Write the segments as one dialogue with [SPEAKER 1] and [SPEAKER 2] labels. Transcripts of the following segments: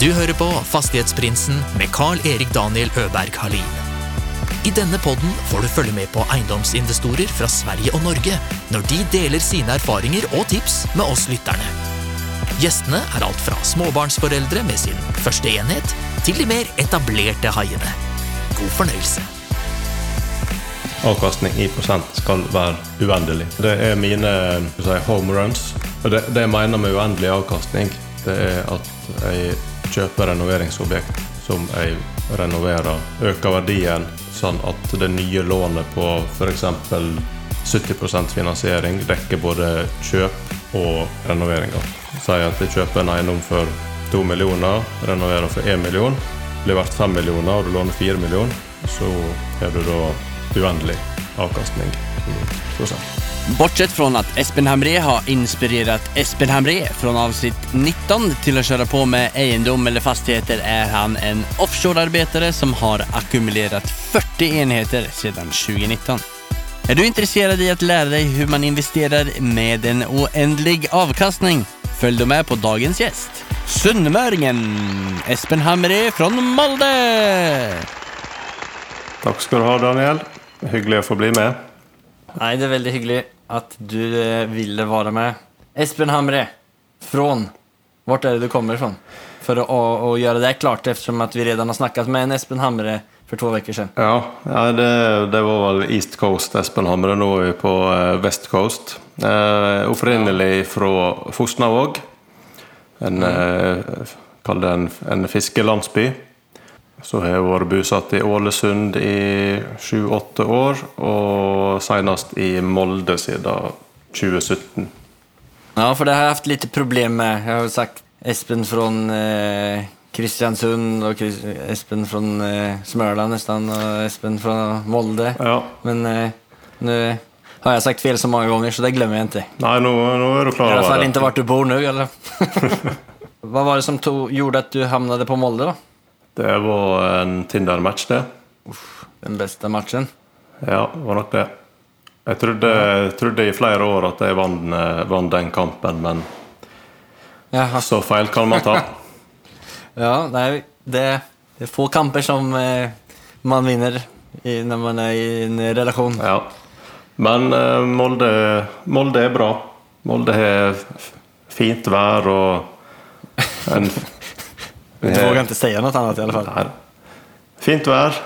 [SPEAKER 1] Du hører på Fastighetsprinsen med Carl-Erik Daniel Øberg Halin. I denne podden får du følge med på eiendomsinvestorer fra Sverige og Norge når de deler sine erfaringer og tips med oss lytterne. Gjestene er alt fra småbarnsforeldre med sin første enhet, til de mer etablerte haiene. God fornøyelse.
[SPEAKER 2] Avkastning i prosent skal være uendelig. Det er mine si, home runs. Og det, det jeg mener med uendelig avkastning, det er at jeg kjøper renoveringsobjekt som jeg renoverer, øker verdien sånn at det nye lånet på f.eks. 70% finansiering dekker både kjøp og renoveringer. Si at jeg kjøper en eiendom for 2 millioner, renoverer for 1 million, blir verdt 5 millioner og du låner 4 millioner, så har du da uendelig avkastning i prosent.
[SPEAKER 3] Bortsett från att Espen Hamré har inspirerat Espen Hamré från avsnitt 19 till att köra på med eiendom eller fastigheter är han en offshorearbetare som har ackumulerat 40 enheter sedan 2019. Är du intresserad i att lära dig hur man investerar med en oändlig avkastning? Följ då med på dagens gäst, sunnmöringen Espen Hamré från Molde!
[SPEAKER 2] Takk skal du ha, Daniel. Hyggelig å få bli med.
[SPEAKER 4] Nei, det er veldig hyggelig at du eh, ville være med. Espen Hamre, fra Hvor er det du kommer fra? For å, å, gjøre det klart, eftersom at vi redan har snakket med en Espen Hamre for to uker siden.
[SPEAKER 2] Ja, ja det, det, var vel East Coast Espen Hamre. Nå er vi på uh, West Coast. Eh, opprinnelig fra Fosnavåg. En, mm. eh, en, en fiskelandsby. Så har jeg vært bosatt i Ålesund i sju-åtte år, og senest i Molde siden 2017.
[SPEAKER 4] Ja, for det har jeg hatt litt problem med. Jeg har jo sagt Espen fra eh, Kristiansund og Espen fra eh, Smøla nesten, og Espen fra Molde.
[SPEAKER 2] Ja.
[SPEAKER 4] Men eh, nå har jeg sagt feil så mange ganger, så det glemmer jeg ikke.
[SPEAKER 2] Nei, nå, nå er du klar
[SPEAKER 4] I
[SPEAKER 2] over
[SPEAKER 4] fall
[SPEAKER 2] det.
[SPEAKER 4] ikke hvor du bor nå, eller? Hva var det som to, gjorde at du havnet på Molde, da?
[SPEAKER 2] Det var en Tinder-match, det.
[SPEAKER 4] Den beste matchen?
[SPEAKER 2] Ja, det var nok det. Jeg trodde, trodde i flere år at jeg vant, eh, vant den kampen, men
[SPEAKER 4] Jaha.
[SPEAKER 2] så feil kan man ta.
[SPEAKER 4] Ja, nei, det, det er få kamper som eh, man vinner i, når man er i en relasjon.
[SPEAKER 2] Ja. Men eh, Molde, Molde er bra. Molde har fint vær og en
[SPEAKER 4] Du vågar ikke si noe annet, i alle fall.
[SPEAKER 2] Nei. Fint vær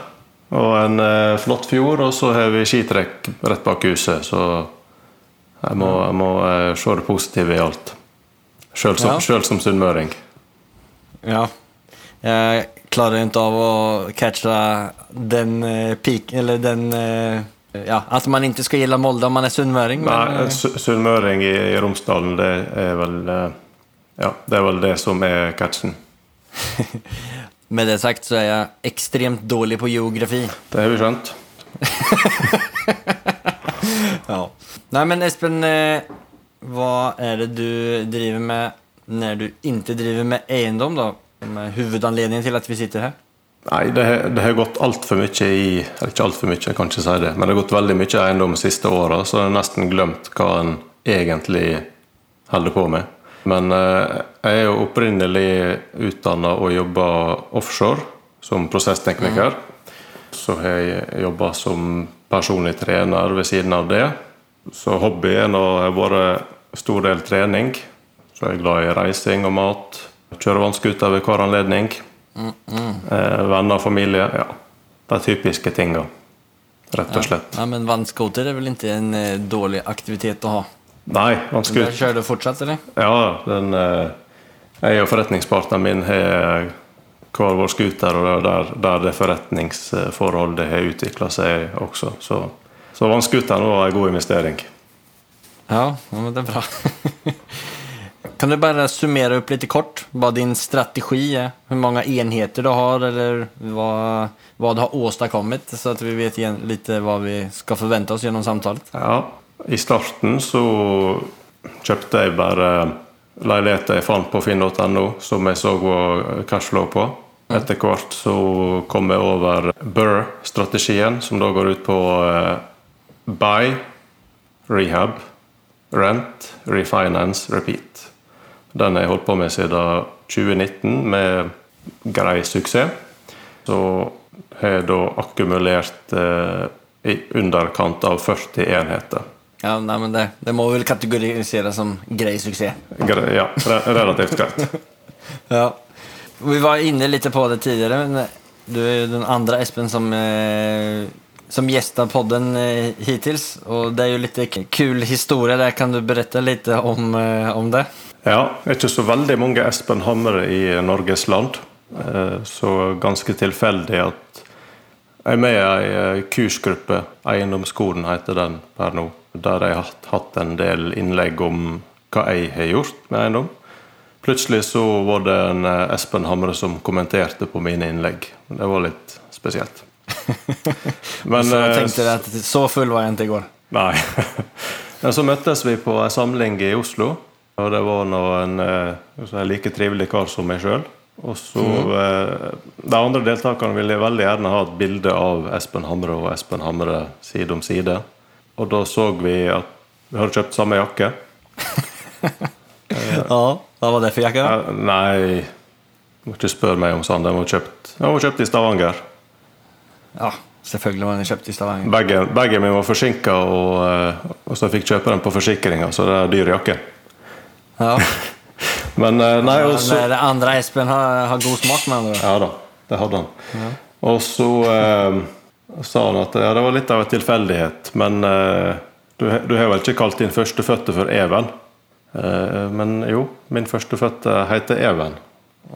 [SPEAKER 2] og en eh, flott fjord, og så har vi skitrekk rett bak huset, så jeg må, jeg må eh, se det positive i alt. Sjøl som,
[SPEAKER 4] Ja.
[SPEAKER 2] som sunnmøring.
[SPEAKER 4] Ja. Jeg klarer ikke av å catche den eh, peak, eller den eh, Ja, at man ikke skal gjelde Molde om man sunnmøring.
[SPEAKER 2] Nei,
[SPEAKER 4] men, eh,
[SPEAKER 2] su- sunnmøring i, i Romsdalen, det er vel eh, Ja, det er vel det som er catchen.
[SPEAKER 4] med det sagt så er jeg ekstremt dårlig på geografi.
[SPEAKER 2] Det har vi skjønt.
[SPEAKER 4] Ja. Nei, men Espen, eh, hva er det du driver med når du ikke driver med eiendom, da? Er hovedanledningen til at vi sitter her?
[SPEAKER 2] Nei, det, det har gått altfor mye i Eller ikke altfor mye, jeg kan ikke si det. Men det har gått veldig mye eiendom de siste åra, så jeg har nesten glemt hva en egentlig holder på med. Men eh, jeg er jo opprinnelig utdanna og jobba offshore som prosesstekniker. Så har jeg jobba som personlig trener ved siden av det. Så hobbyen har vært stor del trening. Så jeg er glad i reising og mat. Kjøre vannscooter ved hver anledning. Eh, venner og familie. Ja. De typiske tinga. Rett og slett.
[SPEAKER 4] Ja, men vannskuter er vel ikke en eh, dårlig aktivitet å ha?
[SPEAKER 2] Nei,
[SPEAKER 4] vannskuter.
[SPEAKER 2] vannscooter
[SPEAKER 4] Kjører du fortsatt, eller?
[SPEAKER 2] Ja, den eh, Jeg og forretningspartneren min har hver vår scooter, og der, der det forretningsforholdet har utvikla seg også. Så, så vannscooteren var en god investering.
[SPEAKER 4] Ja, det er bra. kan du bare summere opp litt kort hva din strategi er? Hvor mange enheter du har, eller hva, hva du har åstadkommet, så at vi vet litt hva vi skal forvente oss gjennom samtalen?
[SPEAKER 2] Ja, I starten så kjøpte jeg bare leiligheter jeg fant på finn.no, som jeg så var cashflow på. Etter hvert så kom jeg over Burr-strategien, som da går ut på eh, buy, rehab, rent, refinance, repeat. Den har jeg holdt på med siden 2019 med grei suksess. Så har jeg da akkumulert eh, i underkant av 40 enheter.
[SPEAKER 4] Ja, nei, men det, det må vel kategoriseres som grei suksess.
[SPEAKER 2] Ja, relativt greit.
[SPEAKER 4] Ja. Vi var inne litt på det tidligere, men du er jo den andre Espen som, eh, som gjestet podden eh, hittils. Og det er jo litt kul historie der. Kan du berette litt om, eh, om det?
[SPEAKER 2] Ja, ikke så veldig mange Espen Hamre i Norges land. Eh, så ganske tilfeldig at jeg er med i ei eh, kursgruppe, Eiendomsskolen heter den per nå, der jeg har hatt en del innlegg om hva jeg har gjort med eiendom. Plutselig så var det en eh, Espen Hamre som kommenterte på mine innlegg. Det var litt spesielt.
[SPEAKER 4] Men, så jeg tenkte at så full var jeg ikke i går.
[SPEAKER 2] Nei. Men så møttes vi på en samling i Oslo. Og det var nå en, en like trivelig kar som meg sjøl. Og så mm. De andre deltakerne ville veldig gjerne ha et bilde av Espen Hamre og Espen Hamre side om side. Og da så vi at vi hadde kjøpt samme jakke.
[SPEAKER 4] ja, Hva var det for jakke? da?
[SPEAKER 2] Nei, du må ikke spørre meg om sånn. Den var kjøpt, den var kjøpt i Stavanger.
[SPEAKER 4] Ja, selvfølgelig var den kjøpt i Stavanger.
[SPEAKER 2] Begge, begge mine var forsinka, og, eh, og, så fikk kjøpe den på forsikringa, så det er dyr jakke.
[SPEAKER 4] Ja.
[SPEAKER 2] Men eh, nei,
[SPEAKER 4] ja,
[SPEAKER 2] også,
[SPEAKER 4] det andre Espen har, har, god smak med andre.
[SPEAKER 2] Ja da, det hadde han. Ja. Og så eh, sa han at ja, det var litt av en tilfeldighet, men eh, du, du, har vel ikke kalt din førstefødte for Even? Eh, men jo, min førstefødte heter Even.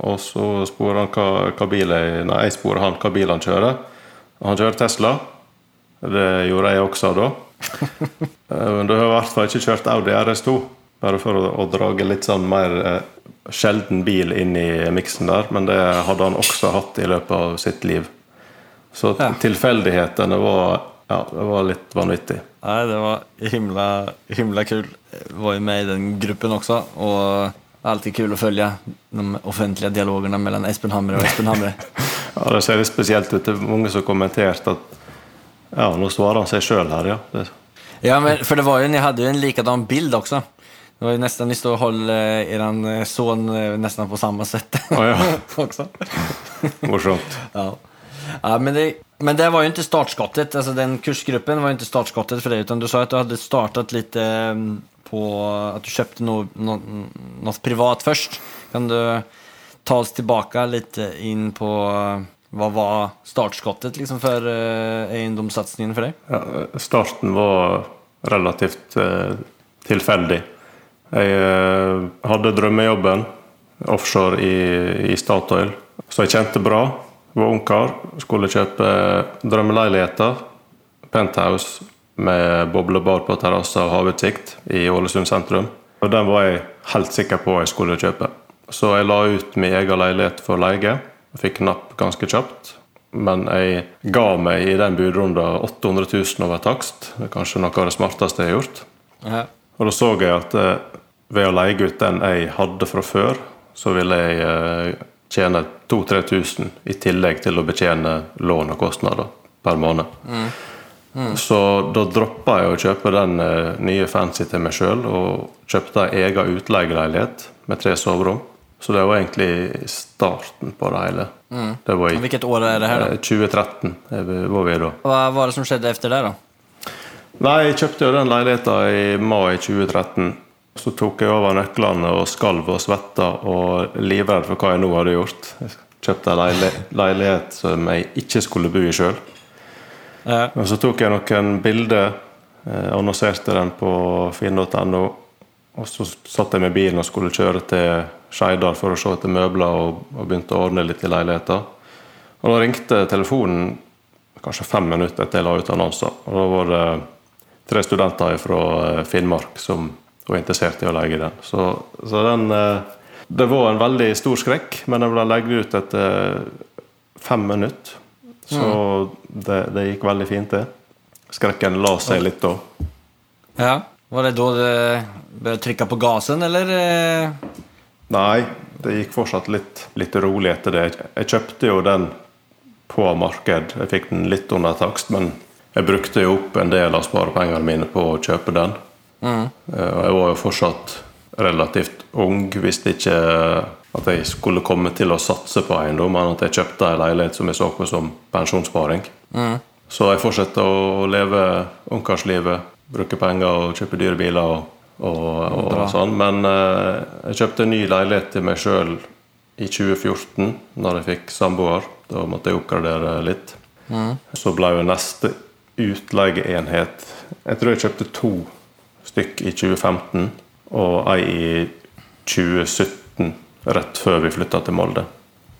[SPEAKER 2] Og så sporer han hva, hva bil jeg, nei, jeg spør han hva bil han kjører. Han kjører Tesla. Det gjorde jeg også da. Eh, men du har i hvert fall ikke kjørt Audi RS2. Bare for å, å drage litt sånn mer eh, sjelden bil inn i miksen der. Men det hadde han også hatt i løpet av sitt liv. Så ja. tilfeldighetene var, ja, det var litt vanvittig.
[SPEAKER 4] Nei, det var himla, himla kul. Jeg var jo med i den gruppen også. Og alltid kul å følge de offentlige dialogene mellom Espen Hamre og Espen Hamre.
[SPEAKER 2] ja, det ser litt spesielt ut. Det er mange som kommenterte at ja, nå svarer han seg sjøl her, ja. Det.
[SPEAKER 4] Ja, men for det var jo, ni hadde jo en likadan bild også. Det var ju nästan, ni står och håller er son nesten nästan på samme sätt.
[SPEAKER 2] Oh, ja. också. Morsomt.
[SPEAKER 4] Ja. Ja. men, det, men det var ju inte startskottet. Alltså den kursgruppen var ju inte startskottet för dig. Utan du sa att du hade startat lite ehm, på att du köpte något, något, något privat först. Kan du ta oss tillbaka lite in på hva var startskottet liksom for uh, eiendomssatsingen for deg?
[SPEAKER 2] Ja, starten var relativt uh, tilfeldig. Jeg uh, hadde drømmejobben offshore i, i, Statoil, så jeg kjente bra. Var ungkar. Skulle kjøpe drømmeleiligheter. Penthouse med boblebar på terrasse og havutsikt i Ålesund sentrum. Og Den var jeg helt sikker på jeg skulle kjøpe. Så jeg la ut min egen leilighet for leie. Fikk napp ganske kjapt. Men jeg ga meg i den budrunden 800 000 over takst. Det er kanskje noe av det smarteste jeg har gjort. Ja. Og da så jeg at eh, ved å leie ut den jeg hadde fra før, så ville jeg eh, tjene 2000-3000 i tillegg til å betjene lån og kostnader per måned. Mm. Mm. Så da droppa jeg å kjøpe den eh, nye fancy til meg sjøl, og kjøpte ei egen utleieleilighet med tre soverom. Så det var egentlig starten på det hele.
[SPEAKER 4] Mm. Det var i, Hvilket år er det her? da?
[SPEAKER 2] 2013 var vi da.
[SPEAKER 4] Hva var det som skjedde etter det? da?
[SPEAKER 2] Nei, jeg kjøpte jo den leiligheten i mai 2013. Så tok jeg over nøklene og skalv og svetta og livredd for hva jeg nå hadde gjort. Jeg kjøpte en leilighet som jeg ikke skulle bo i sjøl. Ja. Så tok jeg noen bilder, eh, annonserte den på finn.no. Og så satt jeg med bilen og skulle kjøre til Skeidal for å se etter møbler og, og begynte å ordne litt i leiligheten. Og da ringte telefonen kanskje fem minutter etter jeg la ut annonser. Og da var det tre studenter fra eh, Finnmark som var interessert i å leie den. Så, så den eh, Det var en veldig stor skrekk, men den ble lagt ut etter fem minutter. Så mm. det, det, gikk veldig fint, det. Skrekken la seg litt da.
[SPEAKER 4] Ja. Var det da du bør trykke på gassen, eller? Eh?
[SPEAKER 2] Nei, det gikk fortsatt litt, litt rolig etter det. Jeg kjøpte jo den på marked. Jeg fikk den litt under takst, men jeg brukte jo opp en del av sparepengene mine på å kjøpe den. Mm. Og jeg var jo fortsatt relativt ung. Visste ikke at jeg skulle komme til å satse på eiendom, men at jeg kjøpte en leilighet som jeg så på som pensjonssparing. Så jeg fortsetter å leve ungkarslivet, bruke penger og kjøpe dyre biler og, og, og sånn. Men eh, jeg kjøpte en ny leilighet til meg sjøl i 2014, når jeg fikk samboer. Da måtte jeg oppgradere litt. Så ble jo neste utleieenhet Jeg tror jeg kjøpte to stykk i 2015 og ei i 2017, rett før vi flytta til Molde.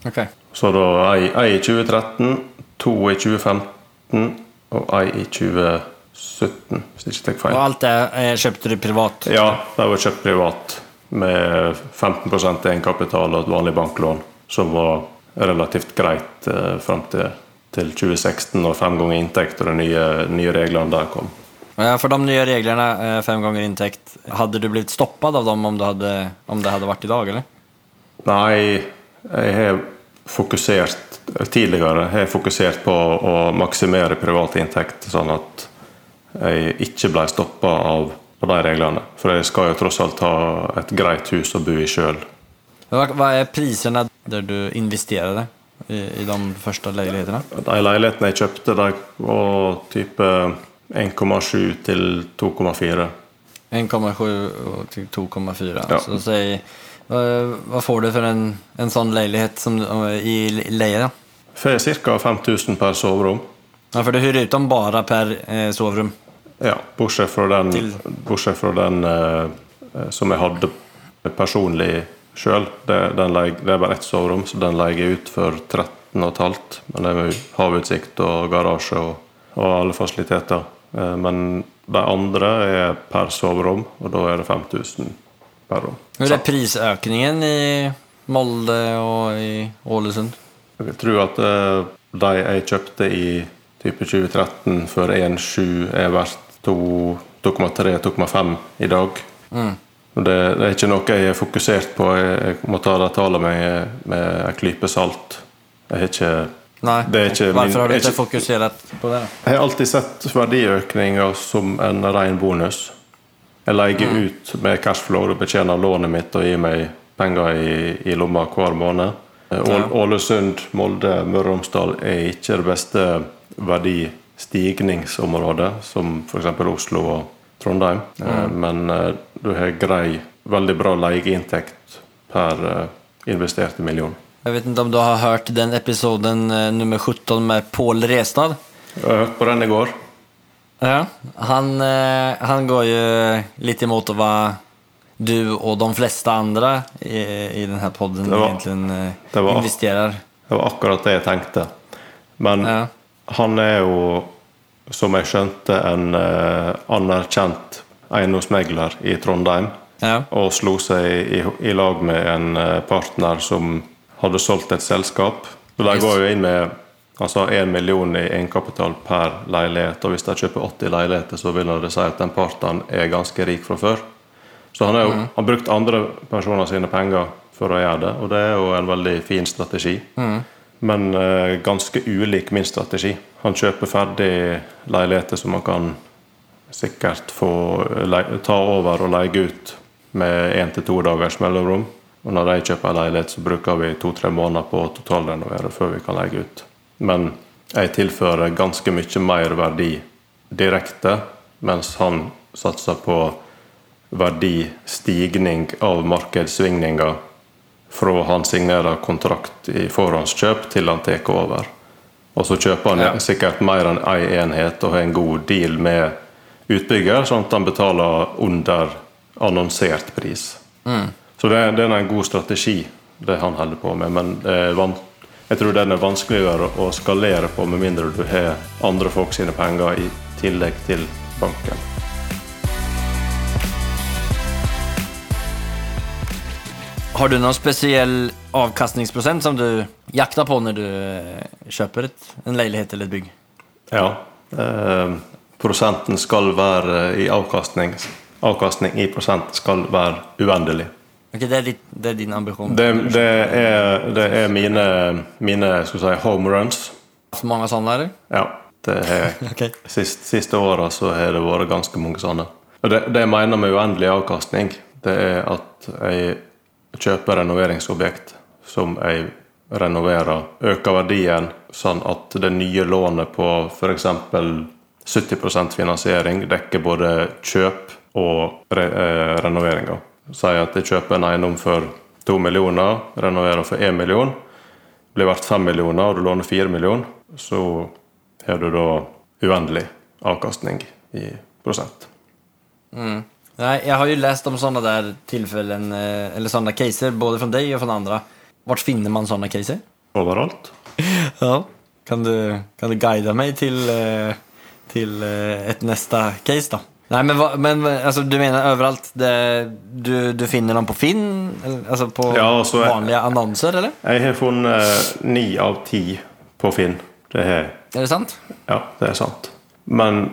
[SPEAKER 4] Okay.
[SPEAKER 2] Så da ei, ei i 2013, to i 2015 og ei i 2017, hvis jeg ikke tar feil.
[SPEAKER 4] Og alt det eh, kjøpte du privat?
[SPEAKER 2] Ja, det var kjøpt privat med 15% egenkapital og et vanlig banklån, som var relativt greit eh, fram til, til 2016, når fem ganger inntekt og de nye, nye reglene der kom.
[SPEAKER 4] Ja, for de nye reglene, eh, fem ganger inntekt, hadde du blitt stoppet av dem om det hadde, om det hadde vært i dag, eller?
[SPEAKER 2] Nei, jeg har fokusert Tidligere har fokusert på å maksimere privat inntekt, sånn at jeg ikke ble stoppa av, de reglene. For jeg skal jo tross alt ha et greit hus å bo i sjøl.
[SPEAKER 4] Hva, er prisene der du investerte i, i de første leilighetene?
[SPEAKER 2] De leilighetene jeg kjøpte, de var type 1,7 til 2,4.
[SPEAKER 4] 1,7 til 2,4.
[SPEAKER 2] Ja.
[SPEAKER 4] Så si, hva, hva får du for en, en sånn leilighet som, i leie?
[SPEAKER 2] Får ca. 5000 per soverom.
[SPEAKER 4] Ja, for du hyr ut dem bare per eh, sovrum.
[SPEAKER 2] Ja, bortsett fra den,
[SPEAKER 4] Til-
[SPEAKER 2] bortsett fra den eh, som jeg hadde personlig sjøl. Det, det er bare ett soverom, så den leier jeg ut for 13,5. Men det er med havutsikt og garasje og, og alle fasiliteter. Eh, men de andre er per soverom, og da er det 5000 per rom.
[SPEAKER 4] Hva er prisøkningen i Molde og i Ålesund?
[SPEAKER 2] Jeg vil tro at eh, de jeg kjøpte i type 2013 for 1,7 er verdt 2,3-2,5 i dag. Mm. det, det er ikke noe jeg er fokusert på. Jeg, jeg må ta de tallene med, med en klype salt. Jeg har ikke
[SPEAKER 4] Nei,
[SPEAKER 2] Det er ikke min-
[SPEAKER 4] Hvorfor har du ikke fokusert på det? da?
[SPEAKER 2] Jeg har alltid sett verdiøkninger som en ren bonus. Jeg leier ut med cashflow og betjener lånet mitt og gir meg penger i, i lomma hver måned. Ålesund, ja. Ålesund, Molde, Møre og Romsdal er ikke det beste verdistigningsområdet som f.eks. Oslo og Trondheim. Mm. Men eh, du har grei, veldig bra leieinntekt per eh, investerte million.
[SPEAKER 4] Jeg vet ikke om du har hørt den episoden eh, nummer 17 med Pål Resnad?
[SPEAKER 2] Jeg har hørt på den i går.
[SPEAKER 4] Ja. Han, eh, han går jo litt imot hva du og de fleste andre i, i denne podden egentlig eh,
[SPEAKER 2] det var-
[SPEAKER 4] investerer.
[SPEAKER 2] Det var akkurat det jeg tenkte. Men
[SPEAKER 4] Ja.
[SPEAKER 2] han er jo, som jeg skjønte, en eh, anerkjent eiendomsmegler i Trondheim.
[SPEAKER 4] Ja.
[SPEAKER 2] Og slo seg i, i lag med en eh, partner som hadde solgt et selskap. Så De går jo inn med altså 1 million i egenkapital per leilighet. Og hvis de kjøper 80 leiligheter, så vil det si at den parten er ganske rik fra før. Så han har han brukt andre personer sine penger for å gjøre det, og det er jo en veldig fin strategi. Men uh, ganske ulik min strategi. Han kjøper ferdig leiligheter som man kan sikkert få ta over og leie ut med én til to dagers mellomrom. Og når de kjøper en leilighet, så bruker vi to-tre måneder på å totalrenovere før vi kan leie ut. Men jeg tilfører ganske mye mer verdi direkte, mens han satser på verdistigning av markedssvingninger fra han signerer kontrakt i forhåndskjøp til han tar over. Og så kjøper han
[SPEAKER 4] Ja.
[SPEAKER 2] sikkert mer enn én enhet og har en god deal med utbygger, sånn at han betaler under annonsert pris. Så det, det er en god strategi, det han holder på med. Men jeg tror den er vanskeligere å skalere på med mindre du har andre folk sine penger i tillegg til banken.
[SPEAKER 4] Har du noen spesiell avkastningsprosent som du jakter på når du eh, kjøper et, en leilighet eller et bygg?
[SPEAKER 2] Ja. Eh, prosenten skal være i avkastning Avkastning i prosent skal være uendelig.
[SPEAKER 4] Ok, det, er ditt, det er din ambisjon?
[SPEAKER 2] Det, det, er, det er mine, mine skal si, home runs.
[SPEAKER 4] Så mange sånne, eller?
[SPEAKER 2] Ja. Det er,
[SPEAKER 4] okay.
[SPEAKER 2] sist, siste åra så har det vært ganske mange sånne. Og det, det jeg mener med uendelig avkastning, det er at jeg kjøper renoveringsobjekt som jeg renoverer, øker verdien sånn at det nye lånet på f.eks. 70% finansiering dekker både kjøp og re eh, renoveringer. Si at jeg kjøper en eiendom for to millioner, renoverer for én million, blir verdt fem millioner, og du låner fire millioner, så har du da uendelig avkastning i prosent.
[SPEAKER 4] Mm. Nei, jeg har jo lest om sånne der tillfällen, eh, eller sånne caser, både fra deg og fra andre. Hvor finner man sånne caser?
[SPEAKER 2] Overalt.
[SPEAKER 4] Ja. Kan du, kan du guide meg til, til et neste case då? Nej men, hva- men altså, du mener overalt Det, du, du finner dem på Finn? Eller, Alltså på
[SPEAKER 2] Ja, altså,
[SPEAKER 4] vanliga annonser eller?
[SPEAKER 2] Jeg har funnet eh, ni av ti på Finn. Det har jeg.
[SPEAKER 4] Är det sant?
[SPEAKER 2] Ja, det er sant. Men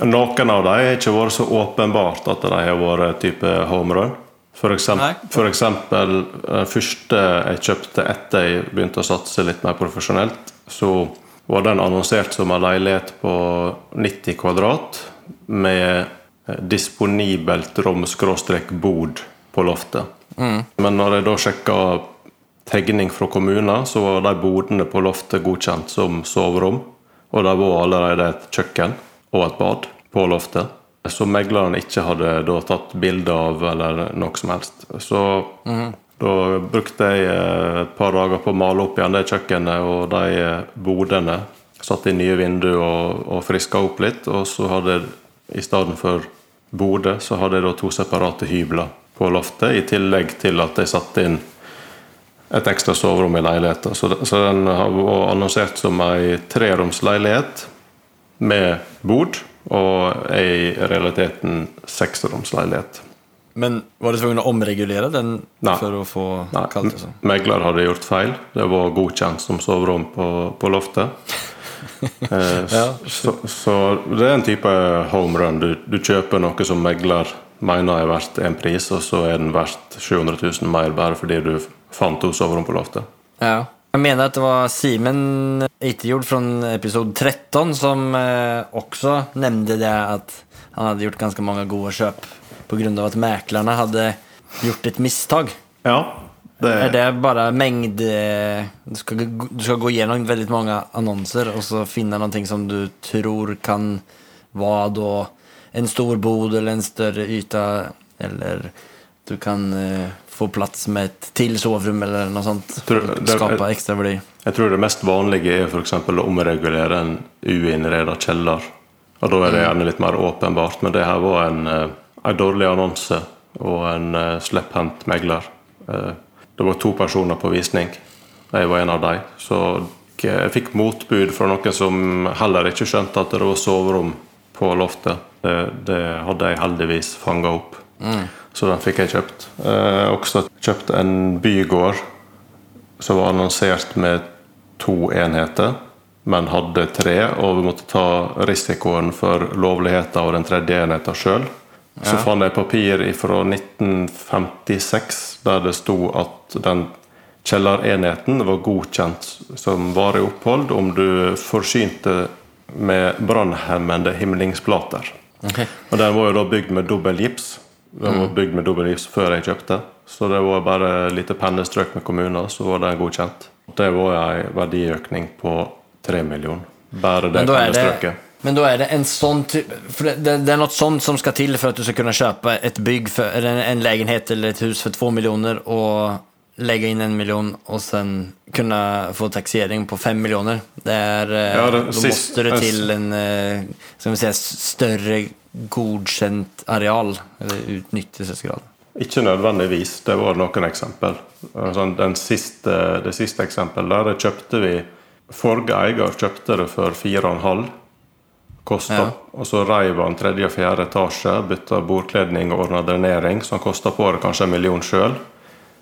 [SPEAKER 2] noen av dem har ikke vært så åpenbart at de har vært type home run. For eksempel,
[SPEAKER 4] Nei.
[SPEAKER 2] for eksempel den første jeg kjøpte etter jeg begynte å satse litt mer profesjonelt, så var den annonsert som en leilighet på 90 kvadrat med eh, disponibelt rom-bod på loftet. Men når jeg da sjekka tegning fra kommunen, så var de bodene på loftet godkjent som soverom. Og det var allerede et kjøkken og et bad på loftet. Som megleren ikke hadde da tatt bilde av eller noe som helst. Så da brukte jeg eh, et par dager på å male opp igjen det kjøkkenet og de eh, bodene. Satt inn nye vinduer og, og friska opp litt. Og så hadde jeg i stedet for bode, så hadde jeg da to separate hybler på loftet. I tillegg til at jeg satte inn et ekstra soverom i leiligheten. Så, så den har vært annonsert som ei treromsleilighet med bod, og ei i realiteten seksromsleilighet.
[SPEAKER 4] Men var du tvungen å omregulere den
[SPEAKER 2] Nei.
[SPEAKER 4] for å få
[SPEAKER 2] Nei,
[SPEAKER 4] kallt och så?
[SPEAKER 2] megler hadde gjort feil. Det var godkjent som soverom på, på loftet. Eh,
[SPEAKER 4] Ja.
[SPEAKER 2] så, så det er en type home run. Du, du kjøper noe som megler mener er verdt en pris, og så er den verdt 700 000 mer bare fordi du fant henne soverom på loftet.
[SPEAKER 4] Ja. Jeg mener at det var Simen Itterjord från episode 13 som eh, också nämnde det at han hadde gjort ganske mange gode kjøp på at av hadde mäklarna hade gjort et mistak.
[SPEAKER 2] Ja, det
[SPEAKER 4] Er det bare mängd... eh, Du skal, du skal, gå gjennom veldig mange annonser og så finne noe som du tror kan være da en stor bod eller en større yta eller du kan uh, få plass med et til sovrum eller noe sånt.
[SPEAKER 2] Tror- det-
[SPEAKER 4] skapa ekstra värde.
[SPEAKER 2] Jeg tror det mest vanlige er f.eks. å omregulere en uinnreda kjeller. Og da er det gjerne litt mer åpenbart, men det her var en, eh, en dårlig annonse og en uh, slepphendt megler. Eh, det var to personer på visning. Jeg var en av dem. Så jeg fikk motbud fra noen som heller ikke skjønte at det var soverom på loftet. Det, det hadde jeg heldigvis fanga opp. Så den fikk jeg kjøpt. Eh, også kjøpt en bygård som var annonsert med to enheter, men hadde tre, og vi måtte ta risikoen for lovligheten av den tredje enheten sjøl. Så fant jeg papir fra 1956 der det sto at den kjellerenheten var godkjent som varig opphold om du forsynte med brannhemmende himlingsplater. Og den var jo da bygd med dobbel gips. Den var bygd med dobbel gips før jeg kjøpte. Så det var bare lite pennestrøk med kommuner, så var den godkjent. Det var en verdiøkning på tre millioner. Bare det, pennestrøket.
[SPEAKER 4] Men da er det en sånn type det, det, det är något sånt som skal til for at du skal kunne kjøpe et bygg for, eller en, leilighet eller et hus for to miljoner og legge inn en miljon og sen kunne få taxering på fem miljoner. Det er eh,
[SPEAKER 2] Ja, sist-
[SPEAKER 4] måste det til en skal ska vi si, større godkjent areal, eller utnyttelsesgrad.
[SPEAKER 2] Ikke nødvendigvis. Det var noen eksempel. Den siste, det siste eksempelet der det kjøpte vi Forrige eier kjøpte det for 4,5. Kosta,
[SPEAKER 4] Ja.
[SPEAKER 2] Og så reiv han tredje og fjerde etasje, bytta bordkledning og ordna drenering, så han kosta på det kanskje en million sjøl.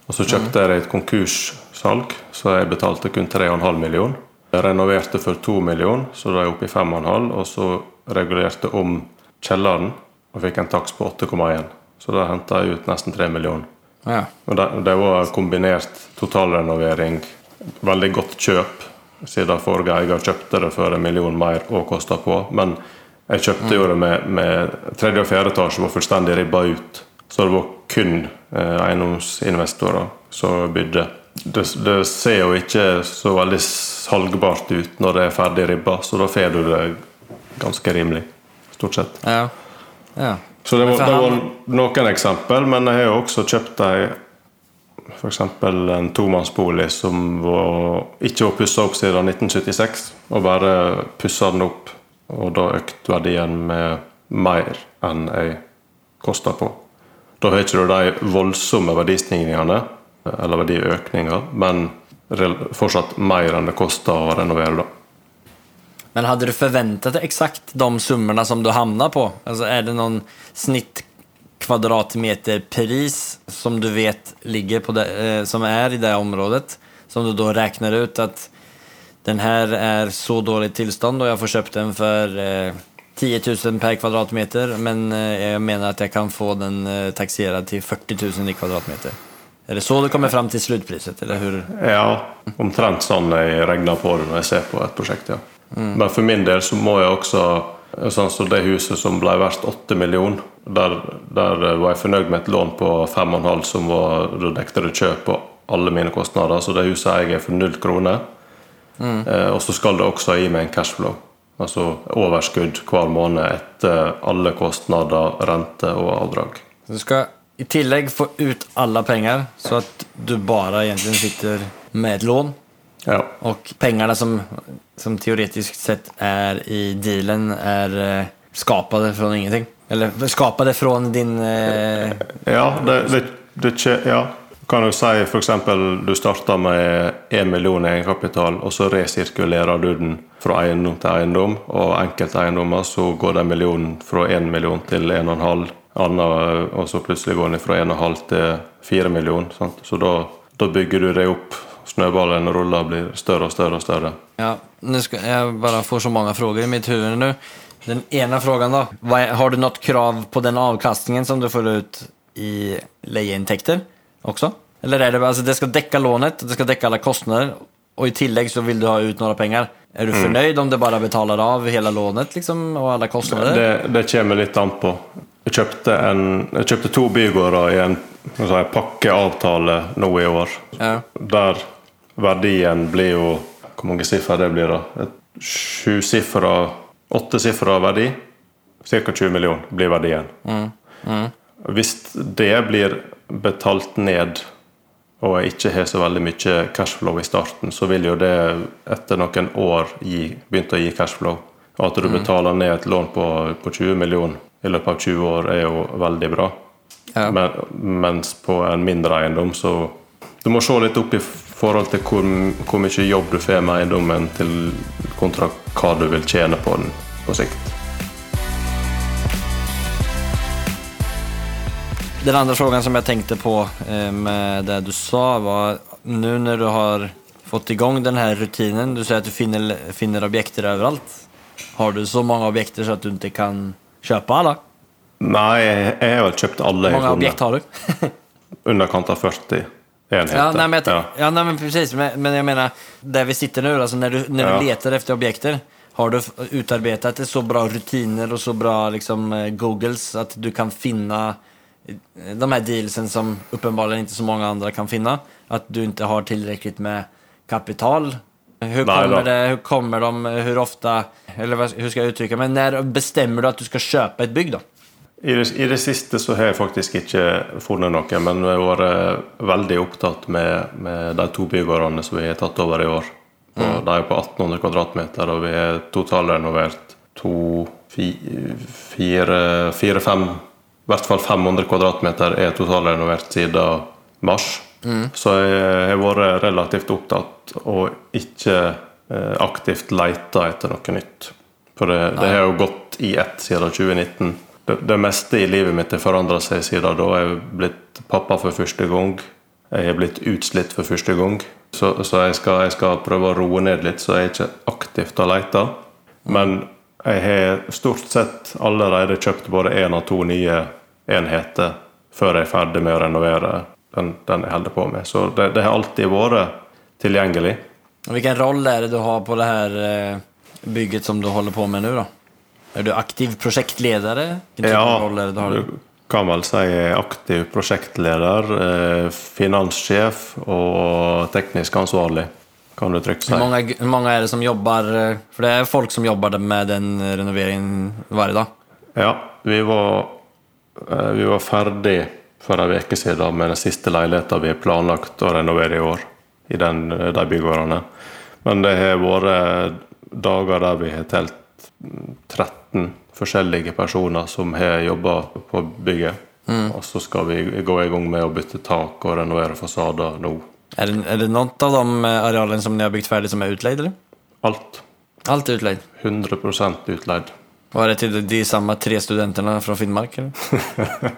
[SPEAKER 2] Og så kjøpte jeg det i et konkurssalg, så jeg betalte kun 3,5 million. Jeg renoverte for 2 million, så da er jeg oppe i 5,5, og så regulerte om kjelleren og fikk en takst på 8,1. Så da henta jeg ut nesten 3 millioner.
[SPEAKER 4] Ja.
[SPEAKER 2] Og det, det var kombinert totalrenovering, veldig godt kjøp, siden forrige eier kjøpte det for en million mer og kosta på. Men jeg kjøpte jo det med, med tredje og fjerde etasje var fullstendig ribba ut. Så det var kun eh, eiendomsinvestorer som bydde. Det, det ser jo ikke så veldig salgbart ut når det er ferdig ribba, så da får du det ganske rimelig. Stort sett.
[SPEAKER 4] Ja. ja.
[SPEAKER 2] Så det var, det var noen eksempel, men jeg har jo også kjøpt ei F.eks. en tomannsbolig som var, ikke var pussa opp siden 1976, og bare pussa den opp. Og da økte verdien med mer enn jeg kosta på. Da har ikke du de voldsomme verdistigningene, eller verdiøkninger, men fortsatt mer enn det kosta å renovere. da.
[SPEAKER 4] Men hadde du forventet eksakt de summene som du havna på? Altså, er det noen snitt kvadratmeterpris som du vet ligger på det, eh, som er i det området? Som du da räknar ut at den her er så dårlig tilstand, og jeg får kjøpt den for eh, 10 000 per kvadratmeter men eh, mener at jeg jag kan få den eh, taksert til 40 000 i kvadratmeter. Er det så du kommer fram til slutpriset eller hur?
[SPEAKER 2] Ja, omtrent sånn jeg regner på det når jeg ser på et prosjekt, ja. Men for min del så må jeg også Sånn som det huset som ble verdt 8 millioner, der, der var jeg fornøyd med et lån på 5,5 som var Da dekte det kjøp og alle mine kostnader, så det huset eier jeg for null kroner. Eh, og så skal det også gi meg en cashflow. Altså overskudd hver måned etter alle kostnader, rente og avdrag.
[SPEAKER 4] Du skal i tillegg få ut alle penger, så at du bare egentlig sitter med et lån.
[SPEAKER 2] Ja.
[SPEAKER 4] Og pengene som, som teoretiskt sett är i dealen är eh, skapade från ingenting. Eller skapade från din... Eh,
[SPEAKER 2] Ja, det, det, det ja. Kan du si f.eks. du starter med én million i egenkapital, og så resirkulerer du den fra eiendom til eiendom, og enkelte eiendommer så går den millionen fra én million til 1,5, annen, og så plutselig går den fra 1,5 til 4 millioner. Så da, da bygger du det opp. Snøballen ruller og blir større og større og større.
[SPEAKER 4] Ja, nu ska, jag bara får så många frågor i mitt huvud nu. Den ena frågan då. Har du något krav på den avkastningen som du får ut i lejeintäkter också? Eller är det bare, alltså det ska täcka lånet, det ska täcka alla kostnader och i tillägg så vill du ha ut några pengar. Er du fornøyd om det bare betaler av hele lånet liksom og alle kostnader?
[SPEAKER 2] Det, det kommer litt an på. Jeg kjøpte, en, jeg kjøpte to bygårder i en, skal si, pakkeavtale nå i år.
[SPEAKER 4] Ja.
[SPEAKER 2] Der verdien blir jo Hvor mange siffer det blir da? Et Sjusifra, åttesifra verdi. Ca. 20 millioner blir verdien. Hvis det blir betalt ned, og jeg ikke har så veldig mye cashflow i starten, så vil jo det etter noen år gi, begynne å gi cashflow. Og at du betaler ned et lån på, på 20 millioner i løpet av 20 år, er jo veldig bra.
[SPEAKER 4] Ja.
[SPEAKER 2] Men, mens på en mindre eiendom så Du må se litt opp i forhold til hvor, hvor mye jobb du får med eiendommen til kontra hva du vil tjene på den på sikt.
[SPEAKER 4] Den andre frågan som jeg tenkte på eh, med det du sa var nå når du har fått i gang denne rutinen, du sier at du finner, finner objekter overalt. Har du så mange objekter så at du ikke kan kjøpe alle?
[SPEAKER 2] Nei, jeg har vel kjøpt alle
[SPEAKER 4] Hvor
[SPEAKER 2] mange
[SPEAKER 4] många
[SPEAKER 2] har
[SPEAKER 4] objekt
[SPEAKER 2] funnet.
[SPEAKER 4] har du?
[SPEAKER 2] Underkant av 40 enheter.
[SPEAKER 4] Ja, nej, men, jag,
[SPEAKER 2] Ja.
[SPEAKER 4] ja. nej, men precis. Men, men jag menar, där vi sitter nu, alltså när du, när
[SPEAKER 2] Ja.
[SPEAKER 4] du letar efter objekter, har du utarbetat så bra rutiner och så bra liksom, eh, googles att du kan finna eh, de här dealsen som uppenbarligen inte så många andra kan finna? Att du inte har tillräckligt med kapital? Hur kommer, det, hur kommer de, hur ofta, eller hur ska jag uttrycka men när bestämmer du att du ska köpa ett bygg då?
[SPEAKER 2] I det, I det siste så har jeg faktisk ikke funnet noe, men vi har vært veldig opptatt med, med de to bygårdene som vi har tatt over i år. Mm. De er på 1800 kvadratmeter, og vi har totalrenovert to, fi- fire, fire, fem I hvert fall 500 kvadratmeter er totalrenovert siden mars. Så jeg har vært relativt opptatt og ikke eh, aktivt leita etter noe nytt. For det, det har jo gått i ett siden 2019. Det, det meste i livet mitt har forandra seg siden da. Jeg er blitt pappa for første gang. Jeg er blitt utslitt for første gang. Så, så jeg, skal, jeg skal prøve å roe ned litt, så jeg er ikke aktivt og leter. Men jeg har stort sett allerede kjøpt både én og to nye enheter før jeg er ferdig med å renovere den, den jeg holder på med. Så det, det har alltid vært tilgjengelig.
[SPEAKER 4] Hvilken Vilken roll är det du har på det här eh, bygget som du holder på med nå, då? Er du aktiv prosjektleder? Ja, roller, du?
[SPEAKER 2] kan vel si aktiv prosjektleder, eh, finanssjef og teknisk ansvarlig. Kan du trygt si.
[SPEAKER 4] Hvor mange, mange, er det som jobber eh, For det er folk som jobber med den renoveringen hver dag?
[SPEAKER 2] Ja, vi var, eh, vi var ferdig for en uke siden med den siste leiligheten vi har planlagt å renovere i år. I den, de bygårdene. Men det har vært dager der vi har telt mm, 30. 15 forskjellige personer som har jobba på bygget. Mm. Og så skal vi gå i gang med å bytte tak og renovere fasader nå.
[SPEAKER 4] Er det, er det noen av de arealene som dere har bygd ferdig, som er utleid, eller?
[SPEAKER 2] Alt.
[SPEAKER 4] Alt er utleid?
[SPEAKER 2] 100 utleid.
[SPEAKER 4] Var det til de samme tre studentene fra Finnmark, eller?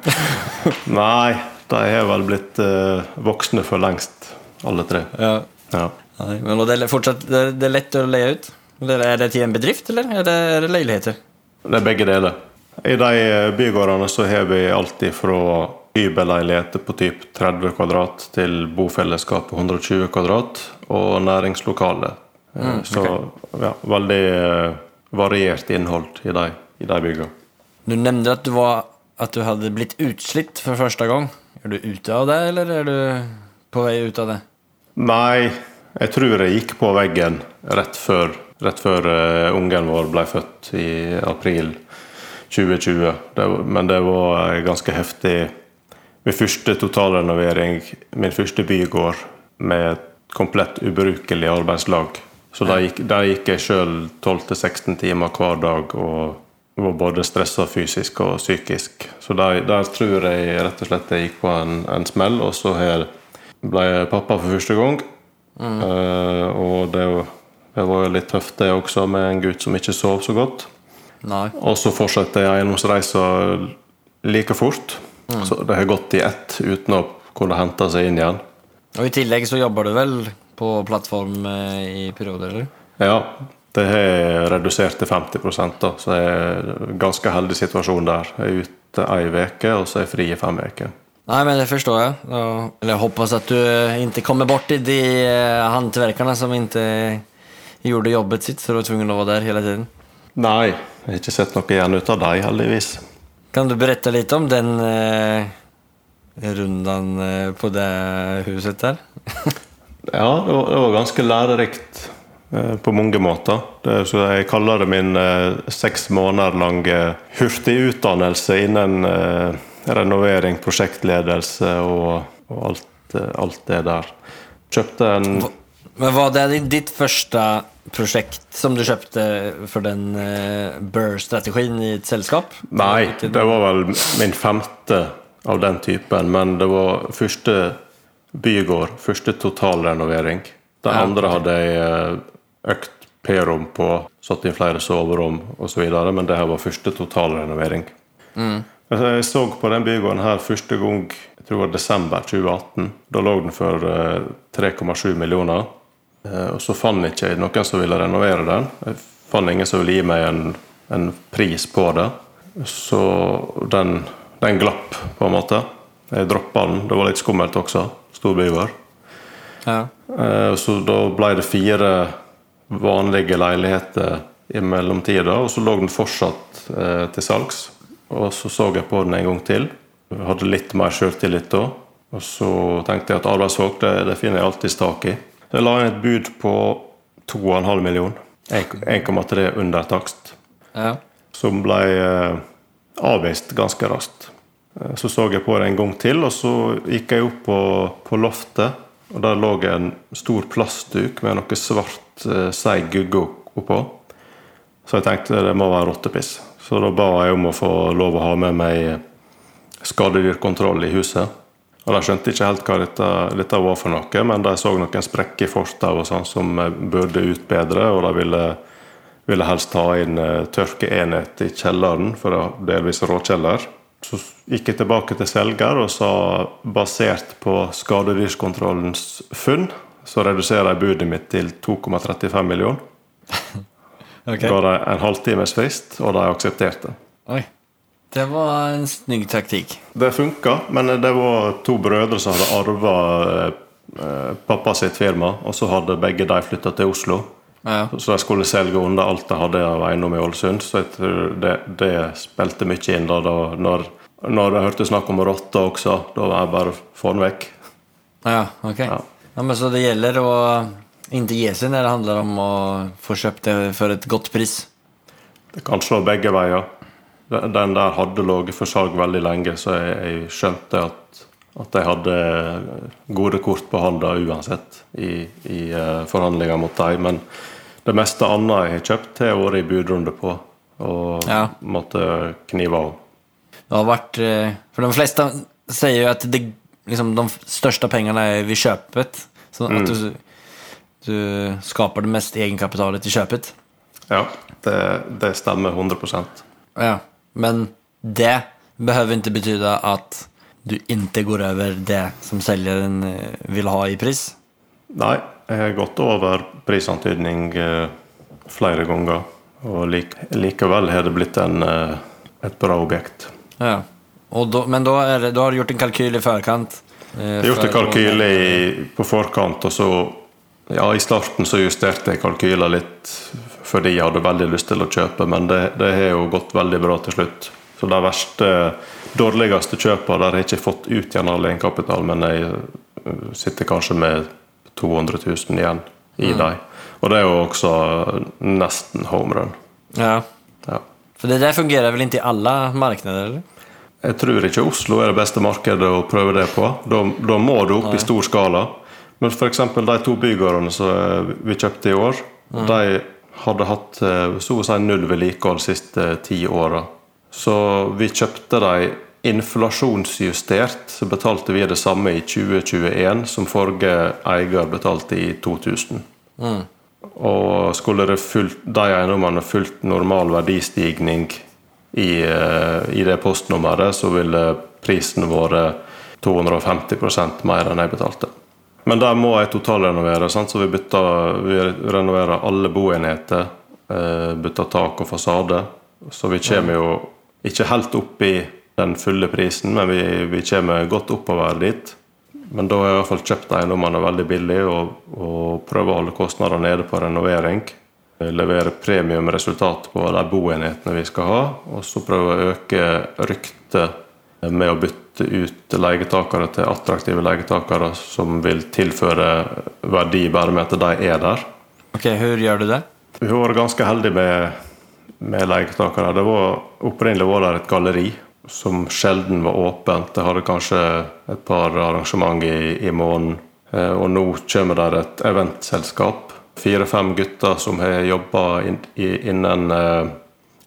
[SPEAKER 2] Nei, de har vel blitt eh, voksne for lengst, alle tre.
[SPEAKER 4] Ja.
[SPEAKER 2] ja.
[SPEAKER 4] Nei, men det er, fortsatt, det er lett å leie ut? Er det til en bedrift, eller er det, er det leiligheter?
[SPEAKER 2] Det er begge deler. I de eh, bygårdene så har vi alltid fra hybelleiligheter på typ 30 kvadrat til bofellesskap på 120 kvadrat og næringslokale. okay. Så ja, veldig eh, variert innhold i de, i de byggene.
[SPEAKER 4] Du nevnte at du, var, att du hadde blitt utslitt for første gang. Er du ute av det eller er du på vei ut av det?
[SPEAKER 2] Nei, jeg tror jeg gikk på veggen rett før, rett før eh, ungen vår ble født i april 2020. Det, men det var eh, ganske heftig. Min første totalrenovering, min første bygård med et komplett ubrukelig arbeidslag. Så der gikk, der gikk jeg sjøl 12-16 timer hver dag og var både stressa fysisk og psykisk. Så der, der tror jeg rett og slett jeg gikk på en, en smell, og så her ble jeg pappa for første gang. Eh, og det, det var jo litt tøft, det også, med en gutt som ikke sov så godt.
[SPEAKER 4] Nei.
[SPEAKER 2] Og så fortsatte jeg eiendomsreisa like fort. Så det har gått i ett uten å kunne hente seg inn igjen.
[SPEAKER 4] Og i tillegg så jobber du vel på plattform eh, i perioder eller?
[SPEAKER 2] Ja, det har redusert til 50 da, så jeg er en ganske heldig situasjon der. Jeg er ute ei uke, og så er jeg fri i fem uker.
[SPEAKER 4] Nei, men det forstår jeg. Eller jeg håper at du ikke kommer bort i de håndverkerne som inte gjorde jobbet sitt, så du var tvungen å være der hele tiden.
[SPEAKER 2] Nei, jeg har ikke sett noe igjen ut av dem, heldigvis.
[SPEAKER 4] Kan du berette litt om den eh, runden eh, på det huset der?
[SPEAKER 2] Ja, det var, det var ganske lærerikt eh, på mange måter. Det, så jeg kaller det min eh, seks måneder lange hurtigutdannelse innen eh, renovering, prosjektledelse og, og alt, eh, alt det der. Kjøpte en
[SPEAKER 4] Men var det ditt første prosjekt som du kjøpte for den uh, Burr-strategin i et selskap?
[SPEAKER 2] Nei, det var vel min femte av den typen, men det var første bygård, første totalrenovering. det
[SPEAKER 4] Ja,
[SPEAKER 2] andre hadde jeg eh, økt P-rom på, satt inn flere soverom osv., men det her var første totalrenovering. Mm. Jeg så på den bygården her første gang jeg tror det var desember 2018. Da lå den for eh, 3,7 millioner. Eh, Og så fant ikke jeg noen som ville renovere den. Jeg fant ingen som ville gi meg en, en pris på det. Så den, den glapp, på en måte. Jeg droppa den. Det var litt skummelt også. Stor bygård.
[SPEAKER 4] Ja.
[SPEAKER 2] Eh, Så da ble det fire vanlige leiligheter i mellomtida, og så lå den fortsatt eh, til salgs. Og så så jeg på den en gang til. Jeg hadde litt mer sjøltillit da. Og så tenkte jeg at arbeidsfolk, det, det finner jeg alltids tak i. Jeg la inn et bud på 2,5 millioner. 1,3 under takst
[SPEAKER 4] Ja.
[SPEAKER 2] som ble eh, avvist ganske raskt. Eh, Så så jeg på det en gang til, og så gikk jeg opp på, på loftet. Og Der lå en stor plastduk med noe svart eh, seig gugge oppå. Så jeg tenkte det må være rottepiss. Så da ba jeg om å få lov å ha med meg skadedyrkontroll i huset. Og De skjønte ikke helt hva dette, dette var for noe, men de så noen sprekker i fortau sånn som burde burde utbedre, og de ville ville helst ta inn eh, tørkeenhet i kjelleren, for det var delvis råkjeller. Så gikk jeg tilbake til selger og sa basert på skadedyrskontrollens funn, så reduserer jeg budet mitt til 2,35 millioner.
[SPEAKER 4] Okej.
[SPEAKER 2] Ga dem en halvtimes frist, og de aksepterte.
[SPEAKER 4] Oj. Det var en snygg taktikk.
[SPEAKER 2] Det funka, men det var to brødre som hadde arva eh, pappa sitt firma, og så hadde begge de flytta til Oslo.
[SPEAKER 4] Ja.
[SPEAKER 2] Så de skulle selge unna alt de hadde av eiendom i Ålesund. Så jeg tror det, det spilte mye inn da, da når Når jeg hørte snakk om rotter også, da var jeg bare få den vekk.
[SPEAKER 4] Ja, ok.
[SPEAKER 2] Ja.
[SPEAKER 4] Ja, men så det gjelder å ikke gi seg når det handler om å få kjøpt det for et godt pris.
[SPEAKER 2] Det kan slå begge veier. Den der hadde ligget for salg veldig lenge, så jeg, jeg skjønte at, at jeg hadde gode kort på hånda uansett i, i eh, forhandlinger mot dem. Men det meste annet jeg har kjøpt, har vært i budrunde på. Og
[SPEAKER 4] Ja.
[SPEAKER 2] måtte knive av.
[SPEAKER 4] Det har vært, eh, for de fleste sier jo at det, liksom, de største pengene er ved kjøpet. Så at du, du skaper det meste egenkapitalet til kjøpet.
[SPEAKER 2] Ja, det, det stemmer 100
[SPEAKER 4] Ja. Men det behøver ikke bety at du ikke går over det som selgeren eh, vil ha i pris.
[SPEAKER 2] Nei, jeg har gått over prisantydning eh, flere ganger. Og lik, likevel har det blitt en, eh, et bra objekt.
[SPEAKER 4] Ja. Da, men da, er det, da har du gjort en kalkyl i forkant?
[SPEAKER 2] Jeg har gjort en kalkyl i, på forkant, og så ja, I starten så justerte jeg kalkyler litt fordi jeg hadde veldig lyst til å kjøpe, men det, det har jo gått veldig bra til slutt. Så de verste, dårligste kjøpene der har jeg ikke fått ut igjen all egenkapital, men jeg øh, sitter kanskje med 200 000 igjen i dem. Og det er jo også nesten home run.
[SPEAKER 4] Ja.
[SPEAKER 2] Ja.
[SPEAKER 4] For det der fungerer vel ikke i alle markeder? eller?
[SPEAKER 2] Jeg tror ikke Oslo er det beste markedet å prøve det på. Da, da må du opp i stor skala. Men f.eks. de to bygårdene som eh, vi kjøpte i år, de hadde hatt eh, så å si null vedlikehold de siste ti åra. Så vi kjøpte de inflasjonsjustert, så betalte vi det samme i 2021 som forrige eier betalte i 2000. Og skulle det fulgt, de eiendommene fulgt normal verdistigning i, eh, i det postnummeret, så ville prisen vært 250% mer enn jeg betalte. Men der må jeg totalrenovere, sant? så vi, bytter, vi renoverer alle boenheter. eh, Bytter tak og fasade. Så vi kommer jo ikke helt opp i den fulle prisen, men vi, vi kommer godt oppover dit. Men da har jeg i hvert fall kjøpt eiendommene veldig billig og, og prøver å holde kostnadene nede på renovering. Levere premiumresultat på de boenhetene vi skal ha, og så prøve å øke ryktet med å bytte ut leietakere til attraktive leietakere som vil tilføre verdi bare med at de er der.
[SPEAKER 4] Ok, Hvordan gjør du det?
[SPEAKER 2] Vi har vært ganske heldige med, med leietakere. Det var, opprinnelig var det et galleri som sjelden var åpent. Det hadde kanskje et par arrangement i, i måneden. Eh, Og nå kommer det et eventselskap. Fire-fem gutter som har jobba innen eh,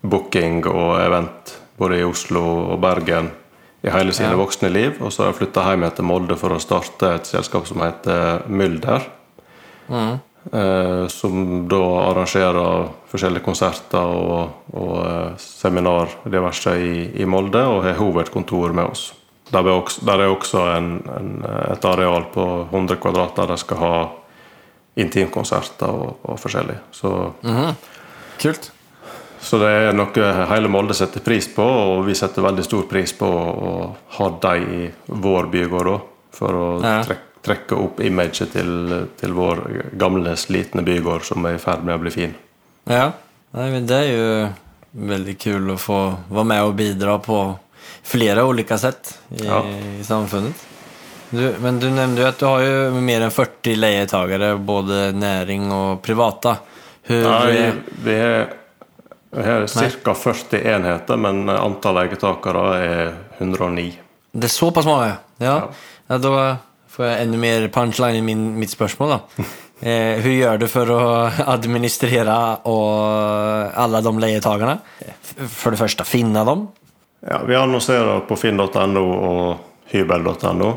[SPEAKER 2] booking og event både i Oslo og Bergen i hele sine
[SPEAKER 4] Ja.
[SPEAKER 2] voksne liv. Og så har jeg flytta hjem til Molde for å starte et selskap som heter Mylder. Eh, som da arrangerer forskjellige konserter og, og eh, seminar diverse i, i Molde, og har hovedkontor med oss. Der er også, der er også en, en, et areal på 100 kvadrat der de skal ha intimkonserter og, og forskjellig. Så,
[SPEAKER 4] Kult.
[SPEAKER 2] Så det er noe hele Molde setter pris på, og vi setter veldig stor pris på å ha dem i vår bygård òg, for å
[SPEAKER 4] Ja.
[SPEAKER 2] trekke, trekke opp imaget til, til vår gamle, slitne bygård som er i ferd med å bli fin.
[SPEAKER 4] Ja, Nei, men det er jo veldig kul å få være med og bidra på flere ulike sett i,
[SPEAKER 2] Ja.
[SPEAKER 4] i samfunnet. Du, men du nevnte jo at du har jo mer enn 40 leietagere, både næring og private. Hvor...
[SPEAKER 2] Nei, vi har, vi har ca. 40 enheter, men antall leietakere er 109.
[SPEAKER 4] Det er såpass mange? Ja. ja. Da får jeg enda mer punchline i min, mitt spørsmål. da. Eh, hur gjør du for å administrere alle de leietakerne? For det første, finne dem.
[SPEAKER 2] Ja, vi annonserer på finn.no og hybel.no.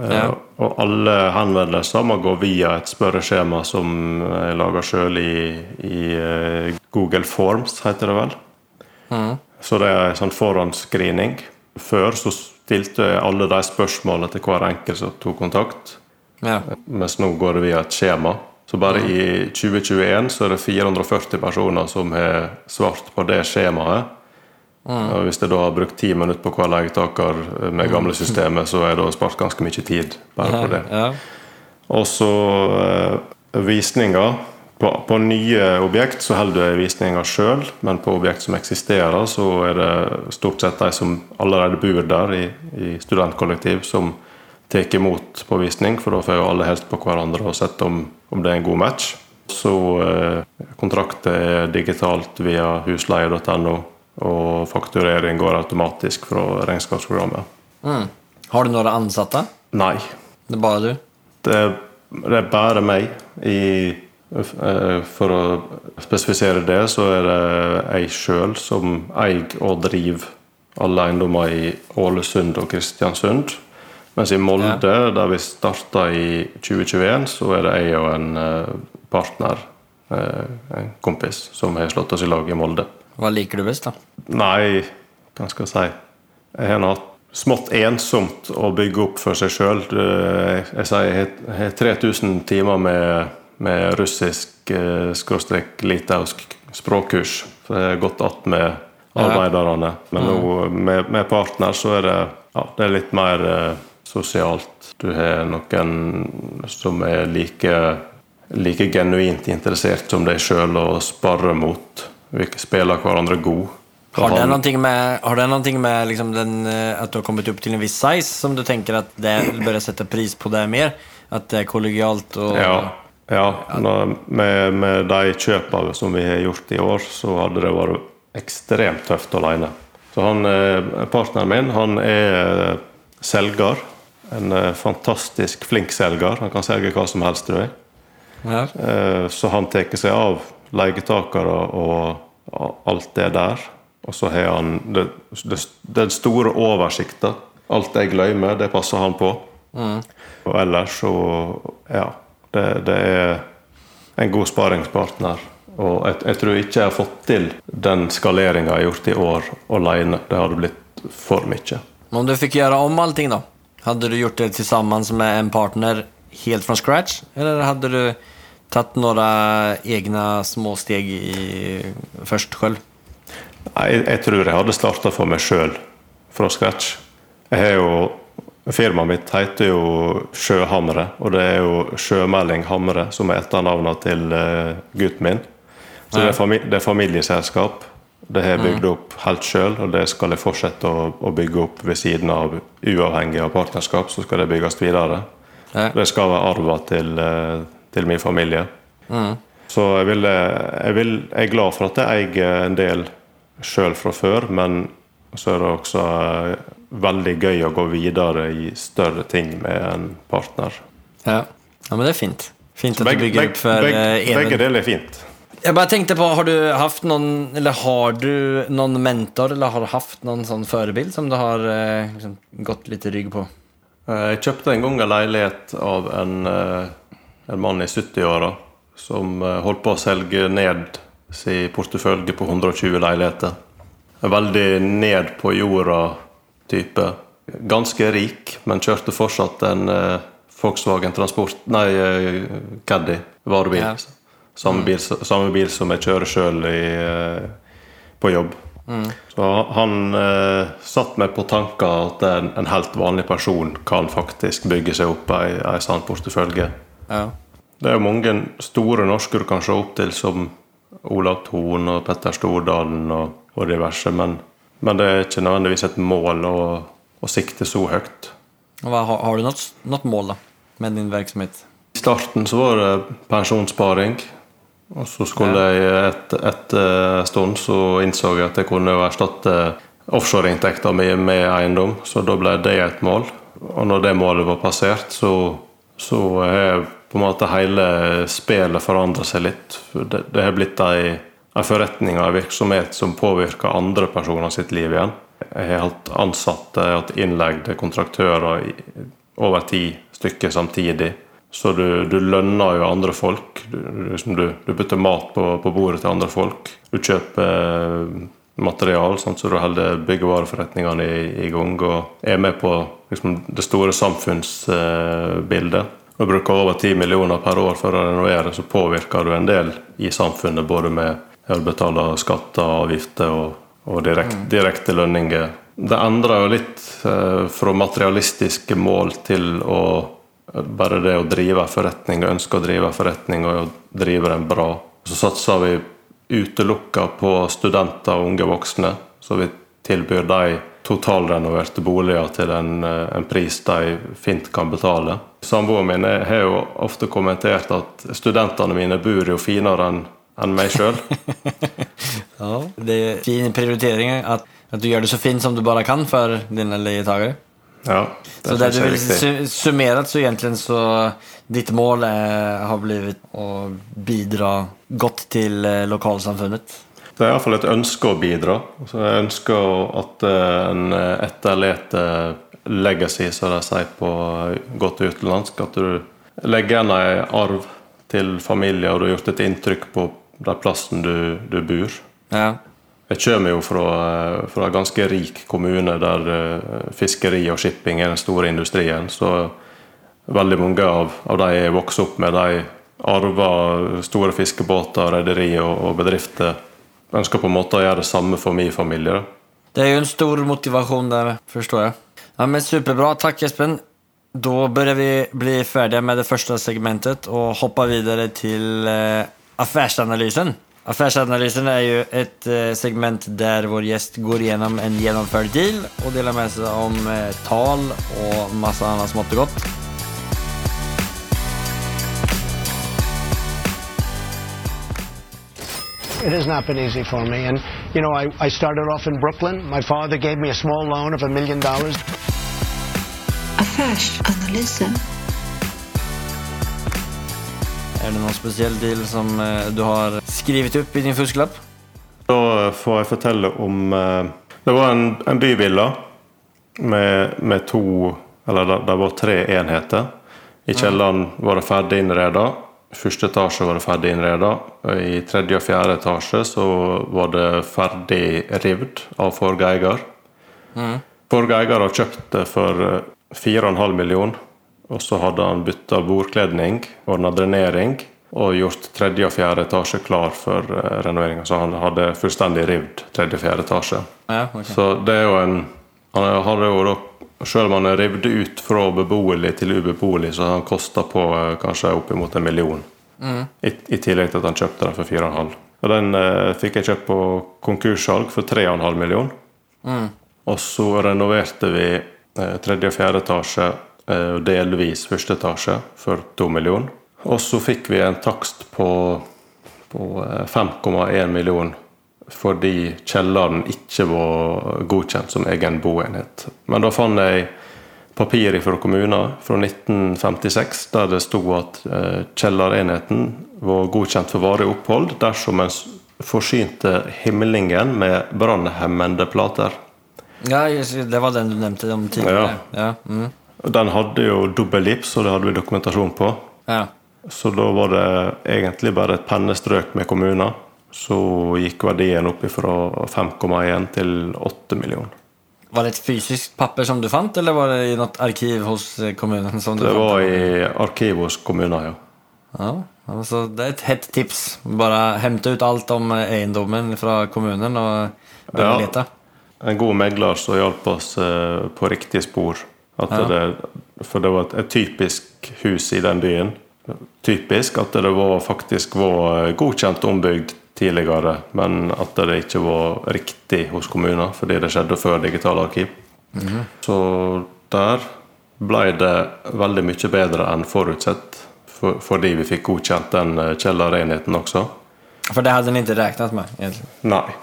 [SPEAKER 2] Eh,
[SPEAKER 4] Ja.
[SPEAKER 2] Og alle henvendelser må gå via et spørreskjema som jeg lager sjøl i, i eh, Google Forms, heter det vel. Så det er en sånn forhåndsscreening. Før så stilte jeg alle de spørsmålene til hver enkelt som tok kontakt.
[SPEAKER 4] Ja.
[SPEAKER 2] Mens nå går det via et skjema. Så bare i 2021 så er det 440 personer som har svart på det skjemaet. Og hvis jeg da har brukt ti minutter på hver leietaker med gamle systemet, så har jeg da spart ganske mye tid bare på det.
[SPEAKER 4] Ja.
[SPEAKER 2] Og så eh, visninger På, på nye objekt så holder jeg visninga sjøl, men på objekt som eksisterer, så er det stort sett de som allerede bor der i, i studentkollektiv, som tar imot på visning, for da får jo alle helst på hverandre og sett om, om det er en god match. Så eh, kontrakter er digitalt via husleie.no, og fakturering går automatisk fra regnskapsprogrammet.
[SPEAKER 4] Har du noen ansatte?
[SPEAKER 2] Nei,
[SPEAKER 4] Det er bare du?
[SPEAKER 2] det, det er bare meg. I, eh, for å spesifisere det, så er det jeg sjøl som eier og driver alle eiendommer i Ålesund og Kristiansund. Mens i Molde, der vi starta i 2021, så er det jeg og en eh, partner, eh, en kompis, som har slått oss i lag i Molde.
[SPEAKER 4] Hva liker du best, da?
[SPEAKER 2] Nei, hva skal jeg si Jeg har hatt smått ensomt å bygge opp for seg sjøl. Jeg sier jeg har- 3000 timer med, med russisk eh, skråstrek litausk språkkurs. Så jeg har gått att med arbeiderne. Men nå med, med partner så er det, ja, det er litt mer eh, sosialt. Du har noen som er like, like genuint interessert som deg sjøl og sparer mot. Vi spiller hverandre god.
[SPEAKER 4] Har det noe med, har det noe med liksom den, at du har kommet opp til en viss size som du tenker at det bør sette pris på det mer? At det er kollegialt og
[SPEAKER 2] Ja, ja med, med de kjøpene som vi har gjort i år, så hadde det vært ekstremt tøft alene. Så han, eh, Partneren min han er eh, selger. En eh, fantastisk flink selger. Han kan selge hva som helst, tror jeg.
[SPEAKER 4] Ja.
[SPEAKER 2] Eh, Så han tar seg av leietakere og alt det der. Og så har han det, det, den store oversikta. Alt jeg glemmer, det passer han på. Og ellers så Ja. Det, det er en god sparingspartner. Og jeg, jeg tror ikke jeg har fått til den skaleringa jeg har gjort i år alene. Det hadde blitt for mye.
[SPEAKER 4] Men Om du fikk gjøre om allting da? Hadde du gjort det sammen med en partner helt fra scratch? Eller hadde du tagit noen egne små steg i, først?
[SPEAKER 2] Nei, Jeg, jeg tror jeg hadde starta for meg sjøl fra scratch. Jeg har jo Firmaet mitt heter jo Sjøhamre, og det er jo Sjømelding Hamre som er etternavnet til uh, gutten min. Så det er, fami det er familieselskap. Det har jeg bygd opp helt sjøl, og det skal jeg fortsette å, å bygge opp ved siden av uavhengig av partnerskap. Så skal det bygges videre. Det skal være arva til, eh, til min familie. Så jeg, vil, jeg, vil, jeg er glad for at jeg eier en del sjøl fra før, men så er det også eh, veldig gøy å gå videre i større ting med en partner.
[SPEAKER 4] Ja. Ja, men det er fint. Fint att du
[SPEAKER 2] Begge,
[SPEAKER 4] bygger
[SPEAKER 2] begge,
[SPEAKER 4] upp för
[SPEAKER 2] begge,
[SPEAKER 4] eh,
[SPEAKER 2] begge deler er fint.
[SPEAKER 4] Jeg bare tenkte på, har du haft noen eller har du noen mentor eller har du haft noen sånn forbilde som du har eh, liksom, gått lite rygg på?
[SPEAKER 2] Eh, Jeg kjøpte en gang en leilighet av en, eh, en mann i 70-åra som eh, holdt på å selge ned sin portefølje på 120 leiligheter. En veldig ned på jorda-type. Ganske rik, men kjørte fortsatt en eh, Volkswagen Transport Nei, eh, Caddy varebil.
[SPEAKER 4] Ja.
[SPEAKER 2] Samme, bil, samme bil som jeg kjører sjøl på jobb. Så han eh, satt meg på tanker at en, en helt vanlig person kan faktisk bygge seg opp ei, ei sann portefølje.
[SPEAKER 4] Ja.
[SPEAKER 2] Det er jo mange store norske du kan se opp til, som Olav Thon og Petter Stordalen og, og diverse, men, men det er ikke nødvendigvis et mål å, å sikte så høyt.
[SPEAKER 4] Hva, har, har du noe, mål da, med din verksamhet?
[SPEAKER 2] I starten så var det pensjonssparing. Og så skulle jeg et, etter en stund så innså jeg at jeg kunne erstatte offshoreinntekta mi med eiendom, så da ble det et mål. Og når det målet var passert, så, så har på en måte hele spillet forandret seg litt. Det, har blitt ei, ei forretning og ei virksomhet som påvirker andre personer sitt liv igjen. Jeg har hatt ansatte, jeg hatt innleide kontraktører over ti stykker samtidig. Så du, du lønner jo andre folk. Du, du, du, putter mat på, på bordet til andre folk. Du kjøper material, sånn, så du holder byggevareforretningene i, i gang og er med på liksom, det store samfunnsbildet. Eh, du bruker over 10 millioner per år for å renovere, så påvirker du en del i samfunnet, både med å betale skatter, avgifter og, og direkt, direkte lønninger. Det endrer jo litt eh, fra materialistiske mål til å bare det å drive forretning, og ønske å drive forretning og drive den bra. Så satser vi utelukka på studenter og unge voksne. Så vi tilbyr de totalrenoverte boliger til en, en pris de fint kan betale. Samboeren min har jo ofte kommentert at studentene mine bor jo finere enn enn meg sjøl.
[SPEAKER 4] Ja. Det er fin prioritering at, at, du gjør det så fint som du bare kan for dine leietakere.
[SPEAKER 2] Ja, det
[SPEAKER 4] Så
[SPEAKER 2] synes
[SPEAKER 4] du
[SPEAKER 2] jeg er viktig.
[SPEAKER 4] su- så egentlig så ditt mål er, har blitt å bidra godt til lokalsamfunnet?
[SPEAKER 2] Det er iallfall et ønske å bidra. Så jeg ønsker at eh, en etterleter legacy, som de sier på godt utenlandsk. At du legger igjen en arv til familie, og du har gjort et inntrykk på den plassen du, du bor.
[SPEAKER 4] Ja.
[SPEAKER 2] Jeg kommer jo fra, eh, fra en ganske rik kommune der eh, fiskeri og shipping er den store industrien. Så veldig mange av, av de jeg vokste opp med, de arva store fiskebåter, rederi og, og bedrifter. Ønsker på en måte å gjøre det samme for min familie. da.
[SPEAKER 4] Det er jo en stor motivation der, forstår jeg. Ja, men superbra, Takk, Espen. Da bør vi bli ferdige med det første segmentet og hoppe videre til eh, affærsanalysen. Affærsanalysen er jo ett eh, segment der vår gjest går gjennom en gjennomført deal og deler med seg om eh, tal og masse annet smått og gott.
[SPEAKER 5] It has not been easy for me. And, you know, I, I started off in Brooklyn. My father gave me a small loan of a million dollars.
[SPEAKER 6] Affärsanalysen.
[SPEAKER 4] Är det någon speciell deal som eh, du har skrivit upp i din fusklapp?
[SPEAKER 2] Da får jeg fortelle om eh, Det var en, en byvilla med, med to Eller det, det var tre enheter. I kjelleren var det ferdig innreda. Første etasje var det ferdig innreda. I tredje og fjerde etasje så var det ferdig rivd av forrige eier. Forrige eier har kjøpt det for eh, 4,5 millioner. Og så hadde han bytta bordkledning, ordna drenering og gjort tredje og fjerde etasje klar for renovering. renoveringa. Så han hadde fullstendig rivd tredje og fjerde etasje.
[SPEAKER 4] Ja, okay.
[SPEAKER 2] Så det er jo en Han har jo da Selv om han er revet ut fra beboelig til ubeboelig, så har han kosta på eh, kanskje oppimot en million. I, I tillegg til at han kjøpte den for 4,5. Og den eh, fikk jeg kjøpt på konkurssalg for 3,5 million. Og så renoverte vi eh, tredje og fjerde etasje eh, og delvis første etasje for 2 million. Og så fikk vi en takst på, på eh, 5,1 million fordi kjelleren ikke var godkjent som egen boenhet. Men da fant jeg papir fra kommunen fra 1956 der det sto at eh, kjellerenheten var godkjent for varig opphold dersom en forsynte himlingen med brannhemmende plater.
[SPEAKER 4] Ja, det, var den du nevnte om tidligere. Ja. mm.
[SPEAKER 2] Den hadde jo dobbel lips, og det hadde vi dokumentasjon på.
[SPEAKER 4] ja.
[SPEAKER 2] Så da var det egentlig bare et pennestrøk med kommunen. Så gikk verdien opp fra 5,1 til 8 millioner.
[SPEAKER 4] Var det et fysisk papper som du fant, eller var det i noe arkiv hos kommunen? Som du
[SPEAKER 2] Det
[SPEAKER 4] fant?
[SPEAKER 2] var i arkiv hos kommunen, ja.
[SPEAKER 4] Ja, Altså, det er et hett tips. Bare hente ut alt om eiendommen fra kommunen och börja
[SPEAKER 2] Ja.
[SPEAKER 4] lete.
[SPEAKER 2] En god megler som hjalp oss eh, på riktig spor.
[SPEAKER 4] Ja.
[SPEAKER 2] det, for det var et, et typisk hus i den byen. Typisk at det var, faktisk var godkjent ombygd tidligere, men at det ikke var riktig hos kommunen fordi det skjedde før digitalarkiv. Så der ble det veldig mye bedre enn forutsett, for, fordi vi fikk godkjent den eh, kjellerenheten også.
[SPEAKER 4] For det hadde ni ikke regnet med egentlig?
[SPEAKER 2] Nei,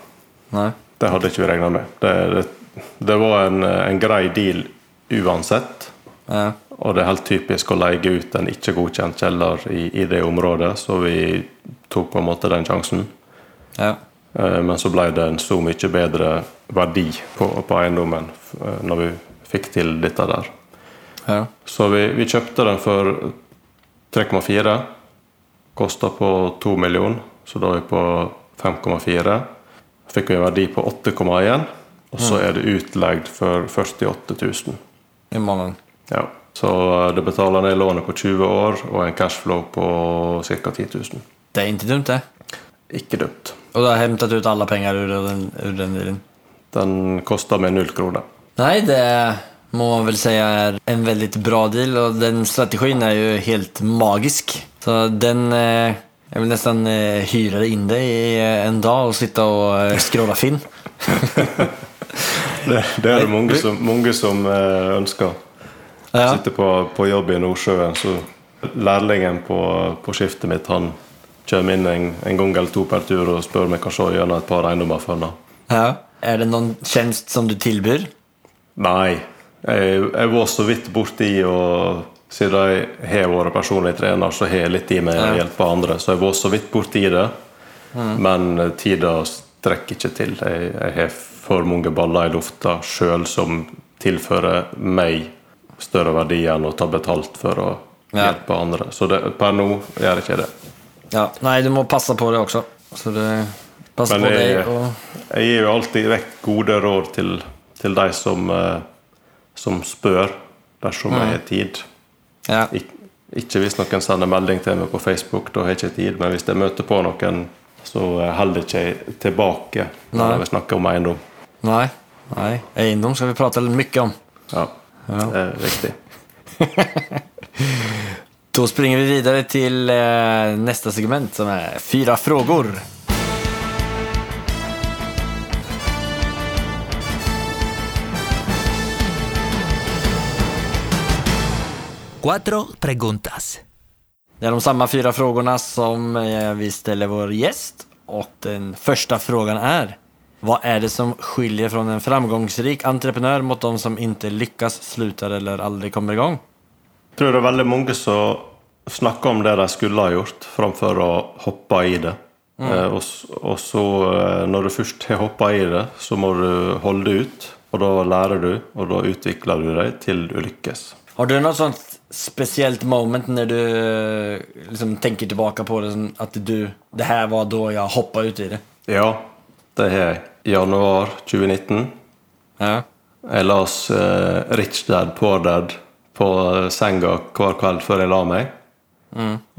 [SPEAKER 4] Nei.
[SPEAKER 2] det hadde ikke vi regna med. Det, det, det var en, en grei deal uansett.
[SPEAKER 4] Ja.
[SPEAKER 2] Og det er helt typisk å leie ut en ikke godkjent kjeller i, i det området, så vi tok på en måte den sjansen.
[SPEAKER 4] Ja.
[SPEAKER 2] Eh, Men så ble det en så mye bedre verdi på, på eiendommen eh, når vi fikk til dette der.
[SPEAKER 4] Ja.
[SPEAKER 2] Så vi, vi kjøpte den for 3,4. Kosta på 2 millioner, så da er vi på 5,4. Fikk vi en verdi på 8,1, og så er det utleid for 48 000.
[SPEAKER 4] I måneden.
[SPEAKER 2] Ja. Så eh, det betaler ned lånet på 20 år og en cashflow på ca. 10 000.
[SPEAKER 4] Det er ikke dumt det.
[SPEAKER 2] Ikke dumt.
[SPEAKER 4] Och du har hämtat ut alla pengar ur den, ur den dealen.
[SPEAKER 2] Den meg null kroner.
[SPEAKER 4] Nej, det, må man väl säga är en väldigt bra deal och den strategin är ju helt magisk. Så den, eh, jag vill nästan eh, hyra in dig i eh, en dag och sitta och eh, scrolla.
[SPEAKER 2] Det, det er det mange som, mange som eh.
[SPEAKER 4] Ja.
[SPEAKER 2] Sitter på, på jobb i Nordsjøen, så lærlingen på, på skiftet mitt han kommer inn en, en gang eller to per tur og spør om jeg kan se gjennom et par eiendommer for henne.
[SPEAKER 4] Ja. Er det noen tjenest som du tilbyr?
[SPEAKER 2] Nei, jeg, jeg var så vidt borti og siden jeg har vært personlig trener, så har jeg litt i meg å hjelpe andre. Så jeg var så vidt borti det, men tida strekker ikke til. Jeg, jeg har for mange baller i lufta sjøl som tilfører meg større verdier enn å ta betalt for å
[SPEAKER 4] Ja.
[SPEAKER 2] hjelpe andre. Så det, per nå gjør jeg ikke det.
[SPEAKER 4] Ja. Nei, du må passe på det også. Så det, pass
[SPEAKER 2] Men
[SPEAKER 4] på
[SPEAKER 2] det-
[SPEAKER 4] dig och...
[SPEAKER 2] Jeg gir jo alltid vekk gode råd til, til de som, eh, som spør, dersom jeg har tid.
[SPEAKER 4] Ja.
[SPEAKER 2] Ik ikke hvis noen sender melding til meg på Facebook, da har jeg ikke tid. Men hvis jeg møter på noen, så holder holder ikke jeg tilbake når vi snakker om eiendom.
[SPEAKER 4] Nei. Nei. Eiendom skal vi litt mye om.
[SPEAKER 2] Ja, Det er viktig.
[SPEAKER 4] Då springer vi videre til eh, neste segment som er fyra frågor.
[SPEAKER 1] Cuatro preguntas.
[SPEAKER 4] Det er de samme fyra spørsmålene som eh, vi stiller vår gjest. Og den første frågan er Vad er det som skiljer fra en framgangsrik entreprenør mot de som ikke lykkes, slutter eller aldri kommer igång?
[SPEAKER 2] Jeg tror det er veldig mange som snakker om det de skulle ha gjort, framfor å hoppe i det. Eh, og, og så, eh, når du først har hoppa i det, så må du holde det ut. Og da lærer du, og da utvikler du deg til du lykkes.
[SPEAKER 4] Har du noe sånt spesielt moment når du eh, liksom tenker tilbake på det sånn at du, det her var da jeg hoppa ut i det?
[SPEAKER 2] Ja, det har jeg. Januar 2019.
[SPEAKER 4] Ja.
[SPEAKER 2] Jeg las eh, Rich Dad Poor Dad på senga hver kveld før jeg la meg.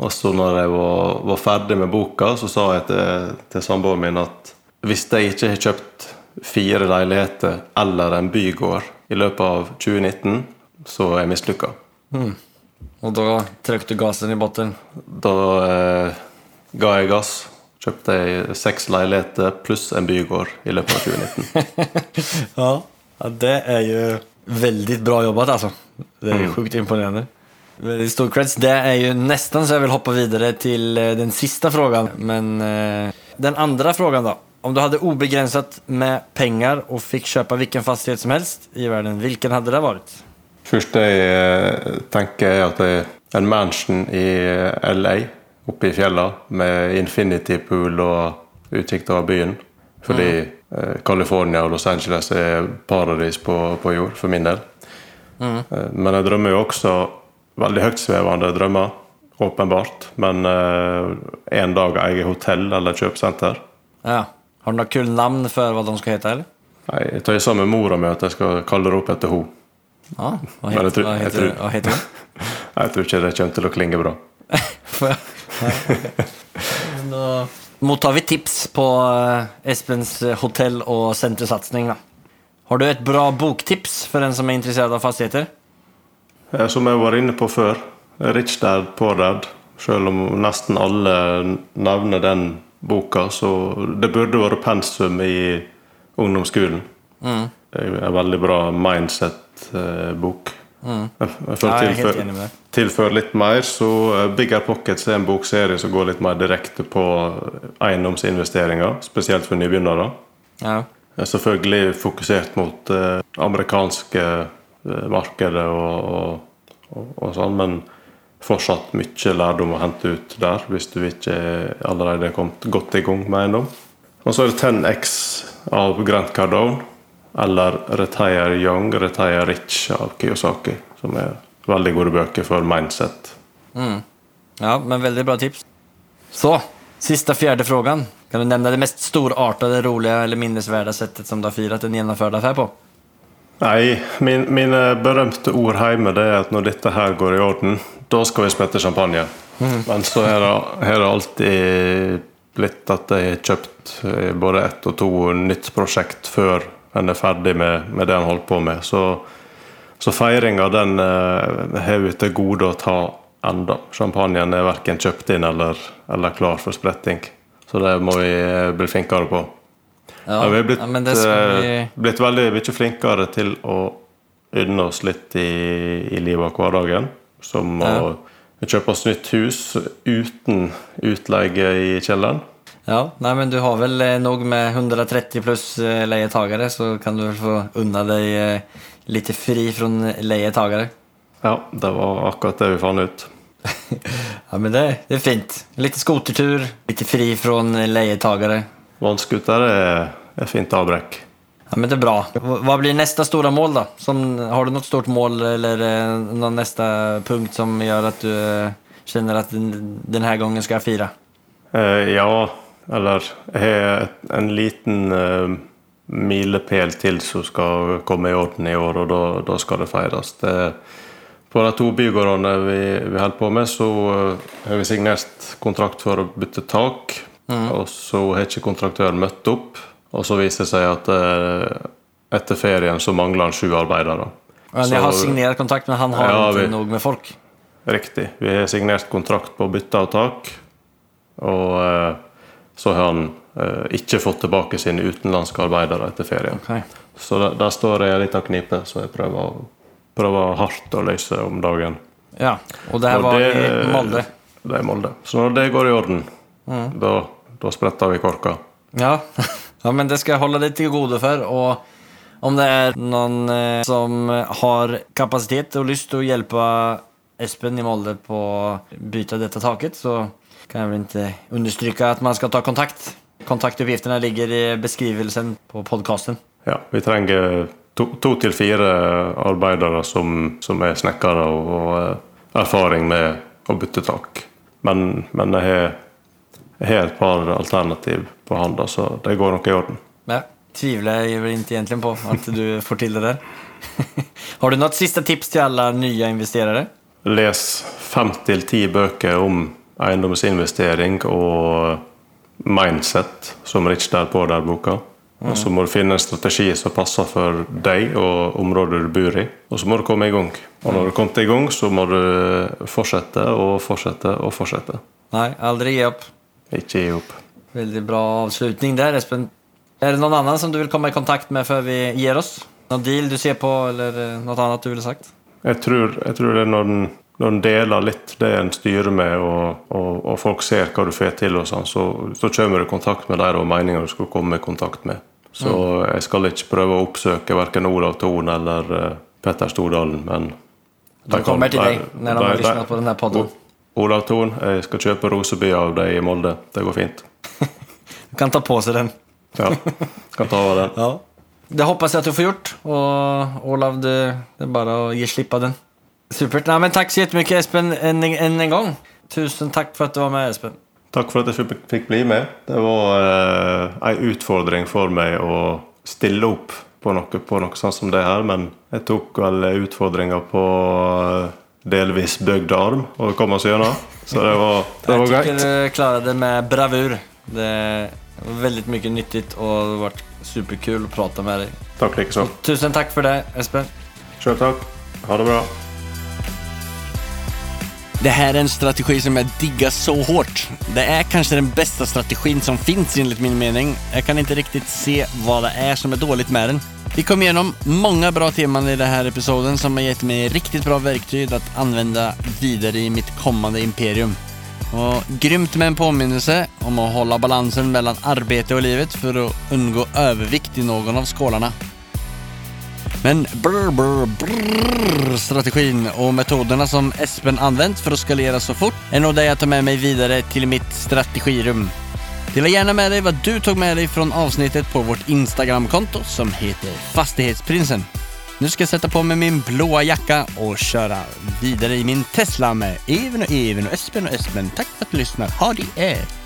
[SPEAKER 2] Og så når jeg var, var ferdig med boka, så sa jeg til, til samboeren min at hvis jeg ikke har kjøpt fire leiligheter eller en bygård i løpet av 2019, så er jeg mislykka.
[SPEAKER 4] Og da tryckte du gasen i båten?
[SPEAKER 2] Da eh, ga jeg gass. Kjøpte jeg seks leiligheter pluss en bygård i løpet av 2019.
[SPEAKER 4] Ja. det er jo veldig bra jobba, alltså. Det är sjukt imponerande. Väldigt stor creds. Det är ju nästan så jag vill hoppa vidare till eh, den sista frågan. Men eh, den andra frågan då. Om du hade obegränsat med pengar och fick köpa vilken fastighet som helst i världen, vilken hade det varit?
[SPEAKER 2] Første jeg eh, tenker er at det er en mansion i LA, oppe i fjellene med infinity pool og utsikt over byen. Fordi mm. California og Los Angeles er paradis på, på jord, for min del. Eh, Men jeg drømmer jo også veldig høytsvevende drømmer, åpenbart. Men eh, en dag eier hotell eller kjøpesenter.
[SPEAKER 4] Ja. Har du noe kult namn for hva de skal hete? eller?
[SPEAKER 2] Nei, Jeg tar sammen med mora mi at jeg skal kalle det opp etter henne.
[SPEAKER 4] Ja,
[SPEAKER 2] hva,
[SPEAKER 4] heter,
[SPEAKER 2] tror- jag
[SPEAKER 4] heter,
[SPEAKER 2] tror-
[SPEAKER 4] heter hon?
[SPEAKER 2] Jeg tror ikke det kommer til å klinge bra.
[SPEAKER 4] Nå mottar vi tips på eh, Espens hotell og sentersatsing, Då. Har du et bra boktips for den som er interessert av fastigheter?
[SPEAKER 2] Eh, Som jeg var inne på før, Rich Dad Poor Dad. Selv om nesten alle nevner den boka, så det burde vært pensum i ungdomsskolen. Det er en veldig bra mindset-bok. Jeg, jeg
[SPEAKER 4] Ja,
[SPEAKER 2] føler
[SPEAKER 4] jeg er helt
[SPEAKER 2] tilfør,
[SPEAKER 4] enig med deg.
[SPEAKER 2] tilfør litt mer, så eh, Bigger Pockets er en bokserie som går litt mer direkte på eiendomsinvesteringer, spesielt for nybegynnere.
[SPEAKER 4] Ja.
[SPEAKER 2] Er selvfølgelig fokusert mot det amerikanske eh, markedet og, og, og, sånn, men fortsatt mye lærdom å hente ut der hvis du ikke allerede er kommet godt i gang med eiendom. Og så er det 10X av Grant Cardone, eller Retire Young, Retire Rich av Kiyosaki, som er veldig gode bøker for mindset.
[SPEAKER 4] ja, men veldig bra tips. Så, sista fjärde frågan. Kan du nämna det mest storartade, roliga eller minnesvärda sättet som du har firat en genomförd affär på?
[SPEAKER 2] Nei, min, mine berømte ord hjemme det er at når dette her går i orden, da skal vi smette champagne. Men så har det, det alltid blitt at jeg har kjøpt eh, både ett og to nytt prosjekt før en er ferdig med, med det en holder på med. Så, Så feiringa den eh, har vi til gode å ta enda. Champagnen er verken kjøpt inn eller, eller klar for spretting. Så det må vi eh, bli flinkere på.
[SPEAKER 4] Ja,
[SPEAKER 2] Ja, vi er blitt,
[SPEAKER 4] ja, men det skal vi...
[SPEAKER 2] eh, blitt veldig mye flinkere til å unne oss litt i, i livet og hverdagen. Som å kjøpe oss nytt hus uten utleie i kjelleren.
[SPEAKER 4] Ja, nei, men du har vel nok med 130 pluss leietagere, så kan du vel få unna deg litt fri fra leietagere.
[SPEAKER 2] Ja, det var akkurat det vi fant ut.
[SPEAKER 4] Ja men det, det är fint. Lite skotertur, lite fri från eh, lejetagare.
[SPEAKER 2] Vannskuter er, er fint avbrekk.
[SPEAKER 4] Ja men det är bra. Hva vad blir nästa stora mål då? Som, har du något stort mål eller noe någon nästa punkt som gör att du kjenner känner att den, skal här gången ska jag fira?
[SPEAKER 2] Eh, ja, eller jeg en liten eh, milepæl til som skal komme i orden i år, og da, da skal det feires. Det, på de to bygårdene vi, vi holder på med, så eh, har vi signert kontrakt for å bytte tak. Og så har ikke kontraktøren møtt opp, og så viser det seg at eh, etter ferien så mangler han sju arbeidere.
[SPEAKER 4] Men ni har signert kontrakt men han har
[SPEAKER 2] Ja,
[SPEAKER 4] inte
[SPEAKER 2] vi-
[SPEAKER 4] nog med folk.
[SPEAKER 2] Riktig. Vi har signert kontrakt på bytte av tak. Og eh, så har han ikke fått tilbake sine utenlandske arbeidere etter ferien.
[SPEAKER 4] Okay.
[SPEAKER 2] Så der, der står jeg litt av knipe, så jeg prøver, å- prøver hardt å løse om dagen.
[SPEAKER 4] Ja, Og det her
[SPEAKER 2] Og
[SPEAKER 4] var
[SPEAKER 2] det-
[SPEAKER 4] i Molde.
[SPEAKER 2] Det er Molde. Så når det går i orden, da, da spretter vi korka.
[SPEAKER 4] Ja. ja, men det skal jeg holde litt til gode for. Og om det er noen eh, som har kapasitet og lyst til å hjelpe Espen i Molde på å bytte dette taket så kan jeg vel ikke understryke at man skal ta kontakt. Kontaktuppgifterna ligger i beskrivelsen på podcasten.
[SPEAKER 2] Ja, vi trenger to, to til fire arbeidere som, som er snekkere og, og eh, erfaring med å bytte tak. Men, men jeg har jeg har et par alternativ på handa, så det går nok i orden.
[SPEAKER 4] Ja, tviler jeg vel ikke egentlig på at du får til det der. har du noe siste tips til alle nye investerere?
[SPEAKER 2] Les fem til ti bøker om eiendomsinvestering og mindset, som Rich der på der boka. Og så må du finne en strategi som passer for deg og området du bor i. Og så må du komme i gang. Og når du kommer i gang, så må du fortsette og fortsette og fortsette.
[SPEAKER 4] Nei, aldri gi opp.
[SPEAKER 2] Ikke gi opp.
[SPEAKER 4] Veldig bra avslutning der, Espen. Er det noen annen som du vil komme i kontakt med før vi gir oss? Noen deal du ser på eller noe annet du ville sagt?
[SPEAKER 2] Jeg tror, jeg tror det er når en, når en deler litt det en styrer med, og, og, og folk ser hva du får til, og sånn, så, så kommer du i kontakt med dem og meninger du skal komme i kontakt med. Så jeg skal ikke prøve å oppsøke verken Olav Thon eller eh, Petter Stordalen, men
[SPEAKER 4] De kommer til deg når de har lyssnat på denne podden.
[SPEAKER 2] Olav Thon, jeg skal kjøpe Roseby av deg i Molde. Det går fint.
[SPEAKER 4] Du kan ta på seg den.
[SPEAKER 2] Ja, kan ta over den.
[SPEAKER 4] Ja. Det hoppas jeg at du får gjort. Og Olav, det, det bare å gi slipp av den. Supert. Nei, men takk så jättemycket Espen än, en, en gång. Tusen takk for at du var med Espen.
[SPEAKER 2] Takk for at jeg fikk- bli med. Det var eh, en utfordring for meg å stille opp på noe, på noe sånt som det her, men jeg tok vel utfordringa på eh, delvis bøgd arm og kom oss gjennom. Så det var, det var
[SPEAKER 4] greit. Jeg
[SPEAKER 2] greit.
[SPEAKER 4] du klarer det med bravur. Det var veldig mye nyttig, og det har vært superkul å prate med deg.
[SPEAKER 2] Takk likeså.
[SPEAKER 4] Tusen takk for det Espen.
[SPEAKER 2] Sjøl takk. Ha det bra.
[SPEAKER 3] Det här är en strategi som jag diggar så hårt. Det är kanske den bästa strategin som finns enligt min mening. Jag kan inte riktigt se vad det är som är dåligt med den. Vi kom igenom många bra teman i den här episoden som har gett mig riktigt bra verktyg att använda vidare i mitt kommande imperium. Och grymt med en påminnelse om att hålla balansen mellan arbete och livet för att undgå övervikt i någon av skålarna. Men brr, brr, brr, strategin och metoderna som Espen använt för att skalera så fort är nog det jag tar med mig vidare till mitt strategirum. Dela gärna med dig vad du tog med dig från avsnittet på vårt Instagramkonto som heter Fastighetsprinsen. Nu ska jag sätta på mig min blåa jacka och köra vidare i min Tesla med Even och Even och Espen och Espen. Tack för att du lyssnar. Ha det!